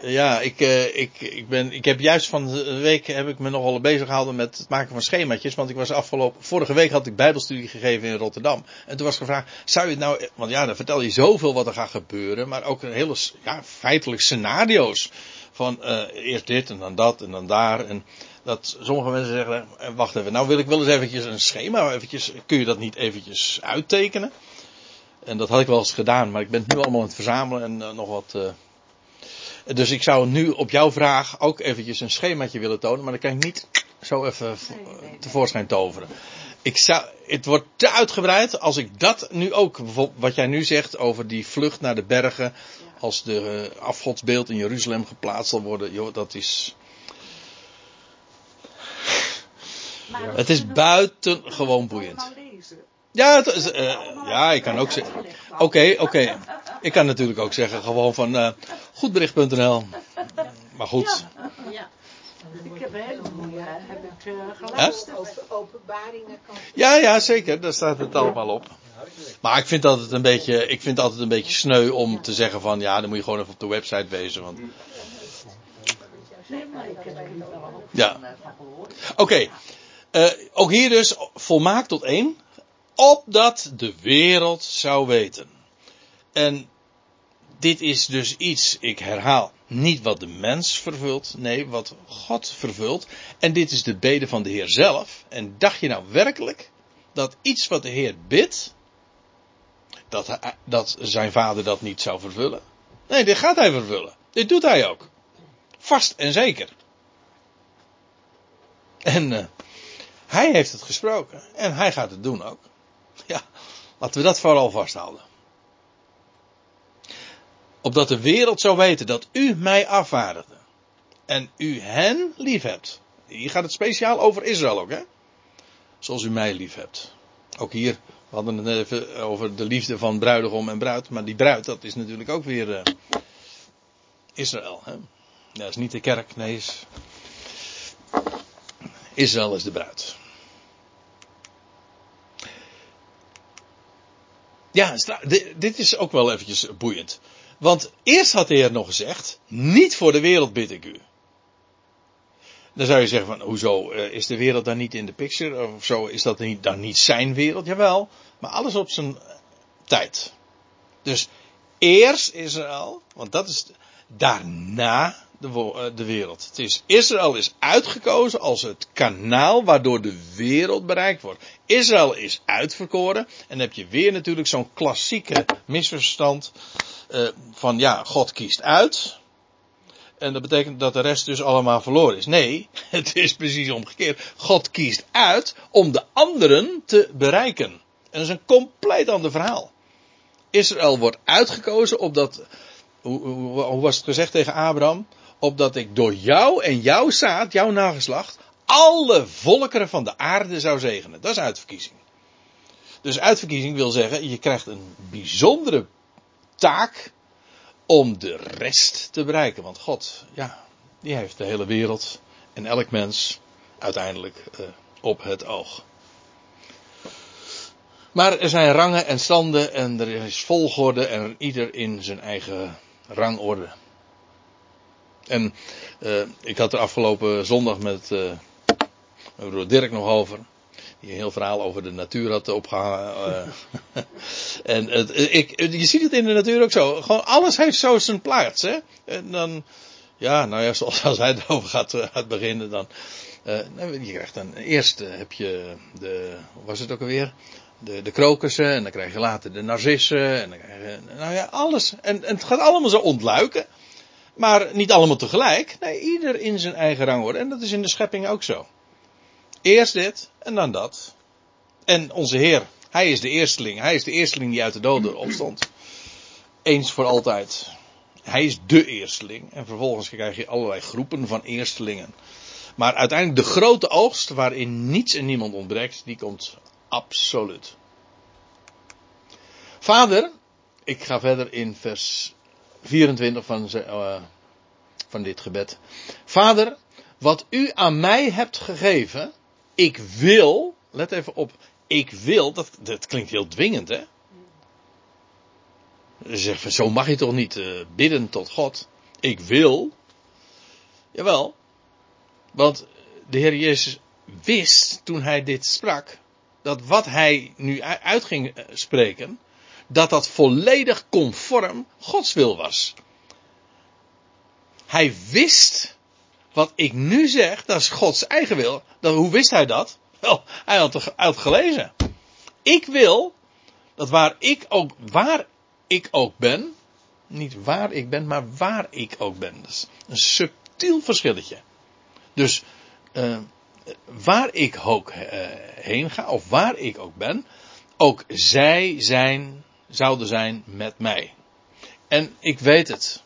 ja, ik, uh, ik, ik, ben, ik heb juist van de week heb ik me nogal bezig gehouden met het maken van schemaatjes, want ik was afgelopen, vorige week had ik bijbelstudie gegeven in Rotterdam. En toen was gevraagd, zou je het nou, want ja, dan vertel je zoveel wat er gaat gebeuren, maar ook een hele, ja, feitelijk scenario's. Van uh, eerst dit en dan dat en dan daar. En dat sommige mensen zeggen, eh, wacht even, nou wil ik wel eens eventjes een schema, eventjes, kun je dat niet eventjes uittekenen? En dat had ik wel eens gedaan, maar ik ben het nu allemaal aan het verzamelen en uh, nog wat. Uh... Dus ik zou nu op jouw vraag ook eventjes een schemaatje willen tonen, maar dan kan ik niet zo even tevoorschijn toveren. Ik zou, het wordt te uitgebreid als ik dat nu ook, wat jij nu zegt over die vlucht naar de bergen, als de afgodsbeeld in Jeruzalem geplaatst zal worden, joh, dat is, het is buitengewoon boeiend. Ja, het is, uh, ja, ik kan ook zeggen. Oké, okay, oké. Okay. Ik kan natuurlijk ook zeggen gewoon van uh, goedbericht.nl. Maar goed. Ja. Ik heb een heleboel uh, heb ik, uh, geluisterd. Over openbaringen. Ja, ja, zeker. Daar staat het allemaal op. Maar ik vind altijd een beetje, ik vind altijd een beetje sneu om te zeggen van ja, dan moet je gewoon even op de website wezen. Want... Nee, maar ik heb wel ja. Oké. Okay. Uh, ook hier dus volmaakt tot één. Opdat de wereld zou weten. En dit is dus iets, ik herhaal, niet wat de mens vervult, nee, wat God vervult. En dit is de bede van de Heer zelf. En dacht je nou werkelijk dat iets wat de Heer bidt, dat, dat zijn vader dat niet zou vervullen? Nee, dit gaat hij vervullen. Dit doet hij ook. Vast en zeker. En uh, hij heeft het gesproken. En hij gaat het doen ook. Ja, laten we dat vooral vasthouden. Opdat de wereld zou weten dat u mij afvaardigde. En u hen lief hebt. Hier gaat het speciaal over Israël ook, hè? Zoals u mij lief hebt. Ook hier, we hadden het net even over de liefde van bruidegom en bruid. Maar die bruid, dat is natuurlijk ook weer uh, Israël, hè? Dat is niet de kerk, nee. Is... Israël is de bruid. Ja, dit is ook wel eventjes boeiend. Want eerst had de Heer nog gezegd, niet voor de wereld bid ik u. Dan zou je zeggen van, hoezo, eh, is de wereld dan niet in de picture? Of zo, is dat niet, dan niet zijn wereld? Jawel, maar alles op zijn tijd. Dus eerst Israël, want dat is daarna de, eh, de wereld. Het is, Israël is uitgekozen als het kanaal waardoor de wereld bereikt wordt. Israël is uitverkoren. En dan heb je weer natuurlijk zo'n klassieke misverstand uh, van ja, God kiest uit. En dat betekent dat de rest dus allemaal verloren is. Nee, het is precies omgekeerd. God kiest uit om de anderen te bereiken. En dat is een compleet ander verhaal. Israël wordt uitgekozen opdat, hoe, hoe, hoe was het gezegd tegen Abraham? Opdat ik door jou en jouw zaad, jouw nageslacht, alle volkeren van de aarde zou zegenen. Dat is uitverkiezing. Dus uitverkiezing wil zeggen, je krijgt een bijzondere taak om de rest te bereiken. Want God, ja, die heeft de hele wereld en elk mens uiteindelijk uh, op het oog. Maar er zijn rangen en standen en er is volgorde en ieder in zijn eigen rangorde. En uh, ik had er afgelopen zondag met uh, Dirk nog over. Die een heel verhaal over de natuur had opgehangen. Uh, en het, ik, je ziet het in de natuur ook zo. Gewoon alles heeft zo zijn plaats. Hè? En dan, ja, nou ja, zoals als hij erover gaat, gaat beginnen, dan. Je krijgt dan eerst heb je de, hoe was het ook alweer? De, de krokussen en dan krijg je later de narcissen en dan krijg je, nou ja, alles. En, en het gaat allemaal zo ontluiken. Maar niet allemaal tegelijk. Nee, ieder in zijn eigen rangorde. En dat is in de schepping ook zo. Eerst dit en dan dat. En onze Heer Hij is de eersteling. Hij is de eersteling die uit de doden opstond. Eens voor altijd. Hij is de eersteling. En vervolgens krijg je allerlei groepen van eerstelingen. Maar uiteindelijk de grote oogst, waarin niets en niemand ontbreekt, die komt absoluut. Vader, ik ga verder in vers 24 van, uh, van dit gebed. Vader, wat u aan mij hebt gegeven, ik wil, let even op, ik wil, dat, dat klinkt heel dwingend hè. Zeg, zo mag je toch niet uh, bidden tot God. Ik wil. Jawel. Want de Heer Jezus wist toen hij dit sprak. Dat wat hij nu uit ging eh, spreken. Dat dat volledig conform Gods wil was. Hij wist. Wat ik nu zeg, dat is Gods eigen wil. Dat, hoe wist hij dat? Wel, hij had het gelezen. Ik wil dat waar ik ook, waar ik ook ben, niet waar ik ben, maar waar ik ook ben. Dat is een subtiel verschilletje. Dus uh, waar ik ook uh, heen ga, of waar ik ook ben, ook zij zijn, zouden zijn met mij. En ik weet het.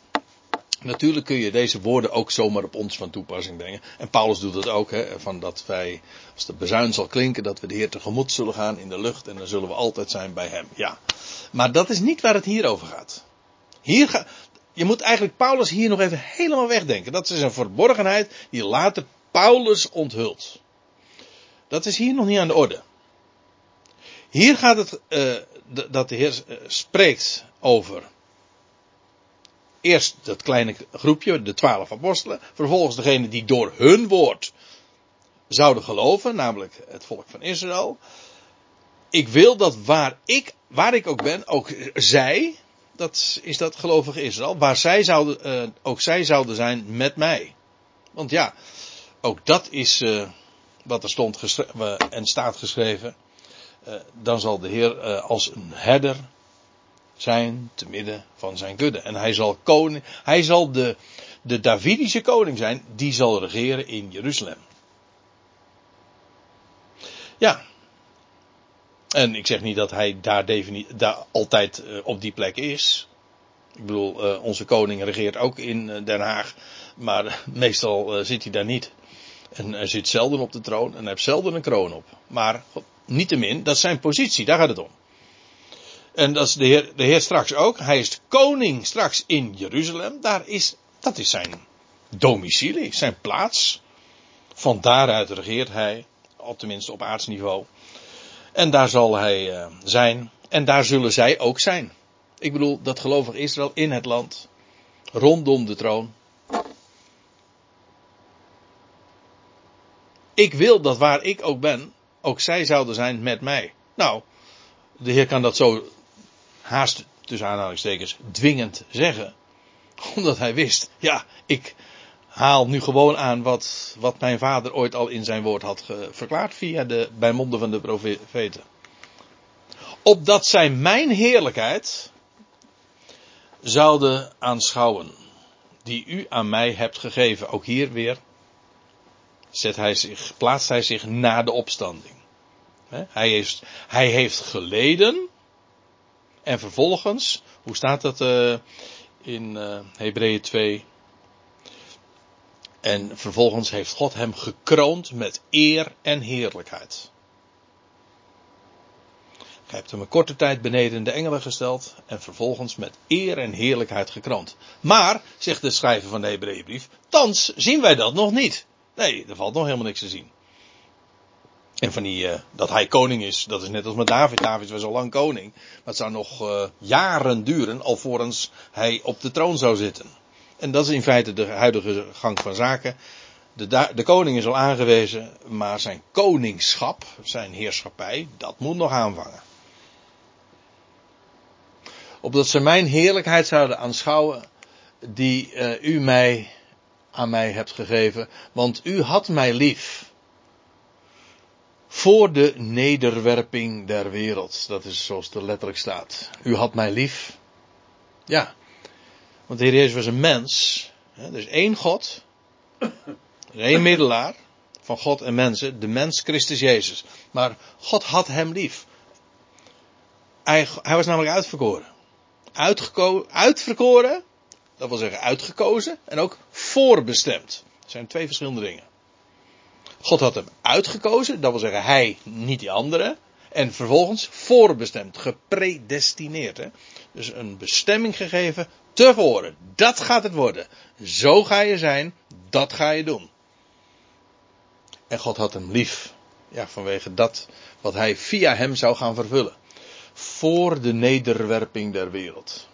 Natuurlijk kun je deze woorden ook zomaar op ons van toepassing brengen. En Paulus doet dat ook, hè, van dat wij, als de bezuin zal klinken, dat we de Heer tegemoet zullen gaan in de lucht en dan zullen we altijd zijn bij Hem. Ja. Maar dat is niet waar het hier over gaat. Hier gaat, je moet eigenlijk Paulus hier nog even helemaal wegdenken. Dat is een verborgenheid die later Paulus onthult. Dat is hier nog niet aan de orde. Hier gaat het, uh, dat de Heer uh, spreekt over Eerst dat kleine groepje, de twaalf apostelen. Vervolgens degene die door hun woord zouden geloven, namelijk het volk van Israël. Ik wil dat waar ik, waar ik ook ben, ook zij, dat is dat gelovige Israël, waar zij zouden, uh, ook zij zouden zijn met mij. Want ja, ook dat is uh, wat er stond en staat geschreven. Uh, dan zal de Heer als een herder zijn te midden van zijn kudde. En hij zal koning, hij zal de, de Davidische koning zijn, die zal regeren in Jeruzalem. Ja. En ik zeg niet dat hij daar, daar altijd uh, op die plek is. Ik bedoel, onze koning regeert ook in Den Haag, maar meestal zit hij daar niet. En hij zit zelden op de troon en hij heeft zelden een kroon op. Maar niettemin, dat is zijn positie, daar gaat het om. En dat is de Heer, de Heer straks ook. Hij is koning straks in Jeruzalem. Daar is, dat is zijn domicilie, zijn plaats. Van daaruit regeert hij, op tenminste op aardsniveau. En daar zal hij uh, zijn. En daar zullen zij ook zijn. Ik bedoel, dat gelovig Israël in het land. Rondom de troon. Ik wil dat waar ik ook ben, ook zij zouden zijn met mij. Nou, de Heer kan dat zo haast tussen aanhalingstekens dwingend zeggen. Omdat hij wist, ja, ik haal nu gewoon aan wat, wat mijn vader ooit al in zijn woord had verklaard via de, bij monden van de profeten. Opdat zij mijn heerlijkheid zouden aanschouwen, die u aan mij hebt gegeven. Ook hier weer zet hij zich, plaatst hij zich na de opstanding. Hij heeft, hij heeft geleden en vervolgens, hoe staat dat uh, in uh, Hebreeën 2? En vervolgens heeft God hem gekroond met eer en heerlijkheid. Hij heeft hem een korte tijd beneden de engelen gesteld en vervolgens met eer en heerlijkheid gekroond. Maar, zegt de schrijver van de Hebreeënbrief, thans zien wij dat nog niet. Nee, er valt nog helemaal niks te zien. En van die, uh, dat hij koning is, dat is net als met David. David was al lang koning. Maar het zou nog uh, jaren duren alvorens hij op de troon zou zitten. En dat is in feite de huidige gang van zaken. De, de koning is al aangewezen, maar zijn koningschap, zijn heerschappij, dat moet nog aanvangen. Opdat ze mijn heerlijkheid zouden aanschouwen, die uh, u mij aan mij hebt gegeven, want u had mij lief voor de nederwerping der wereld. Dat is zoals het letterlijk staat. U had mij lief. Ja. Want de Heer Jezus was een mens. Er is één God. Er één middelaar. Van God en mensen. De mens Christus Jezus. Maar God had hem lief. Hij, hij was namelijk uitverkoren. Uitgeko uitverkoren, dat wil zeggen uitgekozen, en ook voorbestemd. Dat zijn twee verschillende dingen. God had hem uitgekozen, dat wil zeggen hij, niet die andere. En vervolgens voorbestemd, gepredestineerd. Hè? Dus een bestemming gegeven tevoren. Dat gaat het worden. Zo ga je zijn, dat ga je doen. En God had hem lief. Ja, vanwege dat wat hij via hem zou gaan vervullen. Voor de nederwerping der wereld.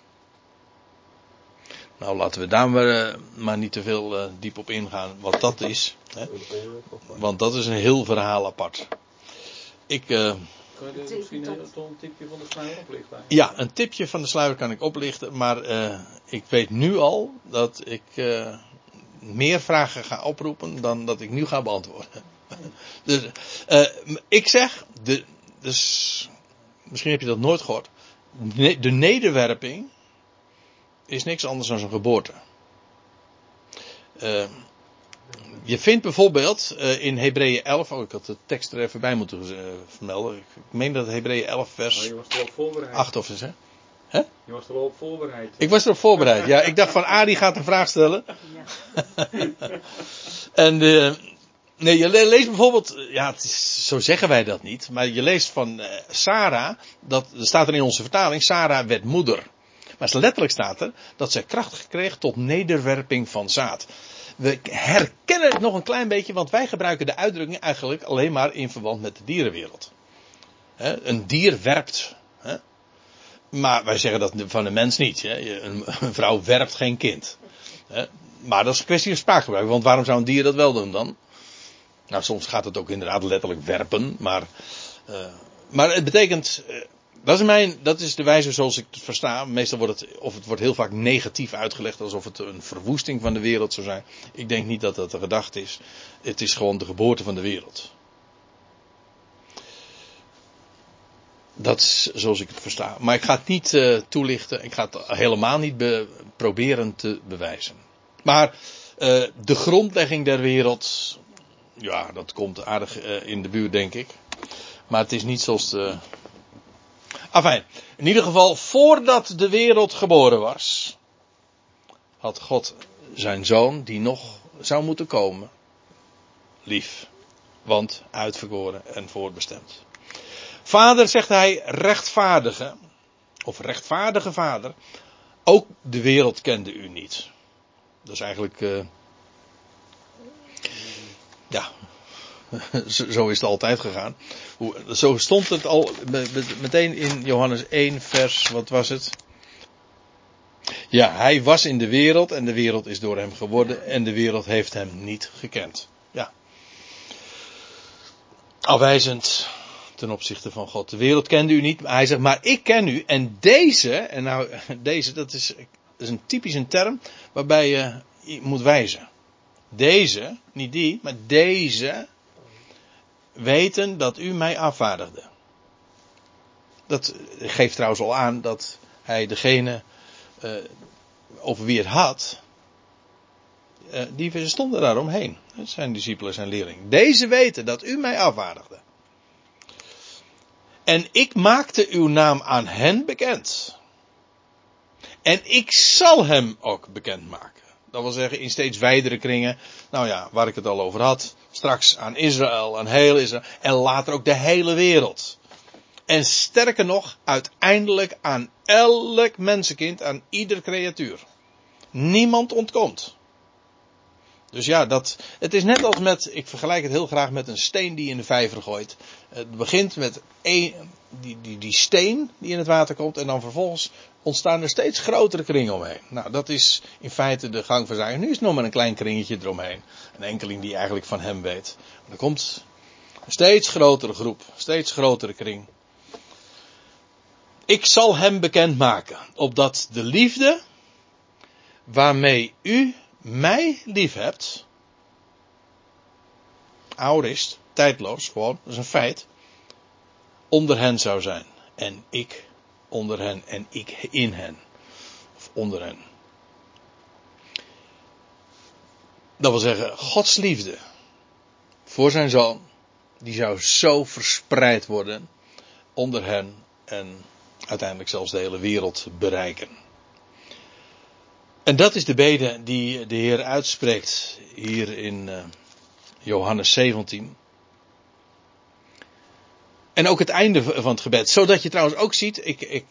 Nou, laten we daar maar, uh, maar niet te veel uh, diep op ingaan wat dat is. Hè? Want dat is een heel verhaal apart. Ik. Uh, kan je misschien een, een tipje van de sluier oplichten? Ja, een tipje van de sluier kan ik oplichten. Maar ik weet nu al dat ik meer vragen ga oproepen dan dat ik nu ga beantwoorden. dus, ik zeg, de, dus, misschien heb je dat nooit gehoord. De nederwerping is niks anders dan een geboorte. Uh, je vindt bijvoorbeeld uh, in Hebreeën 11, oh ik had de tekst er even bij moeten uh, vermelden. Ik meen dat Hebreeën 11 vers oh, je was erop voorbereid. 8 of eens hè? Hè? Je was er al op voorbereid. Ik was erop voorbereid, ja. Ik dacht van Adi gaat een vraag stellen. Ja. en nee, je leest bijvoorbeeld, ja, is, zo zeggen wij dat niet, maar je leest van Sarah, dat staat er in onze vertaling, Sarah werd moeder. Maar letterlijk staat er dat zij kracht gekregen tot nederwerping van zaad. We herkennen het nog een klein beetje, want wij gebruiken de uitdrukking eigenlijk alleen maar in verband met de dierenwereld. een dier werpt. Maar wij zeggen dat van een mens niet. Een, vrouw werpt geen kind. Maar dat is een kwestie van spraakgebruik, want waarom zou een dier dat wel doen dan? Nou, soms gaat het ook inderdaad letterlijk werpen, maar, uh, maar het betekent, uh, dat is, mijn, dat is de wijze zoals ik het versta. Meestal wordt het, of het wordt heel vaak negatief uitgelegd, alsof het een verwoesting van de wereld zou zijn. Ik denk niet dat dat de gedachte is. Het is gewoon de geboorte van de wereld. Dat is zoals ik het versta. Maar ik ga het niet uh, toelichten. Ik ga het helemaal niet be proberen te bewijzen. Maar uh, de grondlegging der wereld. Ja, dat komt aardig uh, in de buurt, denk ik. Maar het is niet zoals de Afijn, in ieder geval, voordat de wereld geboren was, had God zijn zoon, die nog zou moeten komen, lief. Want uitverkoren en voorbestemd. Vader, zegt hij, rechtvaardige, of rechtvaardige vader, ook de wereld kende u niet. Dat is eigenlijk, uh, ja, zo is het altijd gegaan. Zo stond het al meteen in Johannes 1 vers, wat was het? Ja, hij was in de wereld en de wereld is door hem geworden en de wereld heeft hem niet gekend. Ja. Afwijzend ten opzichte van God. De wereld kende u niet, maar hij zegt, maar ik ken u en deze, en nou deze, dat is, dat is een typische term waarbij je moet wijzen. Deze, niet die, maar deze weten dat u mij afvaardigde. Dat geeft trouwens al aan dat hij degene uh, over wie het had, uh, die stonden daaromheen. Zijn discipelen, zijn leerlingen. Deze weten dat u mij afvaardigde. En ik maakte uw naam aan hen bekend. En ik zal hem ook bekend maken. Dat wil zeggen in steeds wijdere kringen. Nou ja, waar ik het al over had. Straks aan Israël, aan heel Israël. En later ook de hele wereld. En sterker nog, uiteindelijk aan elk mensenkind, aan ieder creatuur. Niemand ontkomt. Dus ja, dat, het is net als met, ik vergelijk het heel graag met een steen die in de vijver gooit. Het begint met een, die, die, die steen die in het water komt en dan vervolgens ontstaan er steeds grotere kringen omheen. Nou, dat is in feite de gang van zaken. Nu is het nog maar een klein kringetje eromheen. Een enkeling die eigenlijk van hem weet. Er komt een steeds grotere groep, steeds grotere kring. Ik zal hem bekendmaken, opdat de liefde waarmee u mij lief hebt, aurist, tijdloos, gewoon, dat is een feit, onder hen zou zijn. En ik onder hen en ik in hen. Of onder hen. Dat wil zeggen, Gods liefde voor zijn zoon, die zou zo verspreid worden onder hen en uiteindelijk zelfs de hele wereld bereiken. En dat is de bede die de Heer uitspreekt hier in uh, Johannes 17. En ook het einde van het gebed. Zodat je trouwens ook ziet, ik, ik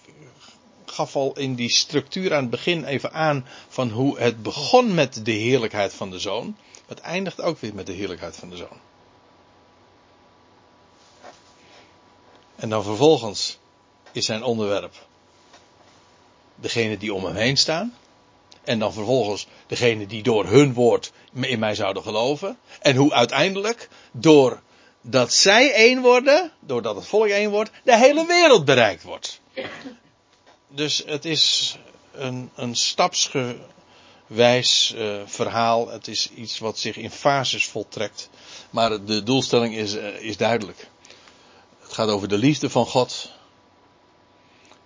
gaf al in die structuur aan het begin even aan van hoe het begon met de heerlijkheid van de zoon. Het eindigt ook weer met de heerlijkheid van de zoon. En dan vervolgens is zijn onderwerp degene die om hem heen staan. En dan vervolgens degene die door hun woord in mij zouden geloven. En hoe uiteindelijk, doordat zij één worden, doordat het volk één wordt, de hele wereld bereikt wordt. Dus het is een, een stapsgewijs uh, verhaal. Het is iets wat zich in fases voltrekt. Maar de doelstelling is, uh, is duidelijk. Het gaat over de liefde van God.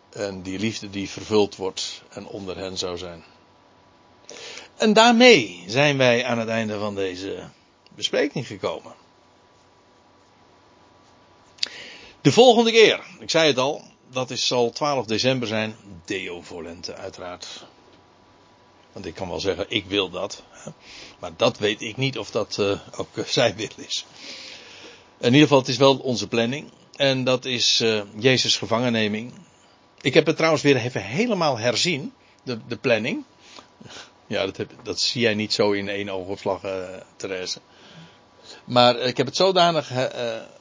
En die liefde die vervuld wordt en onder hen zou zijn. En daarmee zijn wij aan het einde van deze bespreking gekomen. De volgende keer, ik zei het al, dat is, zal 12 december zijn. Deo Volente, uiteraard. Want ik kan wel zeggen, ik wil dat. Maar dat weet ik niet of dat uh, ook zijn wil is. In ieder geval, het is wel onze planning. En dat is uh, Jezus gevangenneming. Ik heb het trouwens weer even helemaal herzien, de, de planning. Ja, dat, heb, dat zie jij niet zo in één oogopslag, uh, Therese. Maar ik heb het zodanig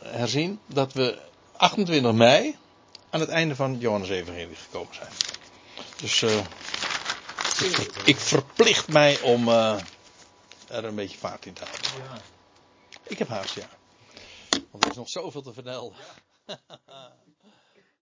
herzien dat we 28 mei aan het einde van Johannes Evangelie gekomen zijn. Dus uh, ik, ik, verplicht mij om uh, er een beetje vaart in te houden. Ja. Ik heb haast, ja. Want er is nog zoveel te vertellen. Ja.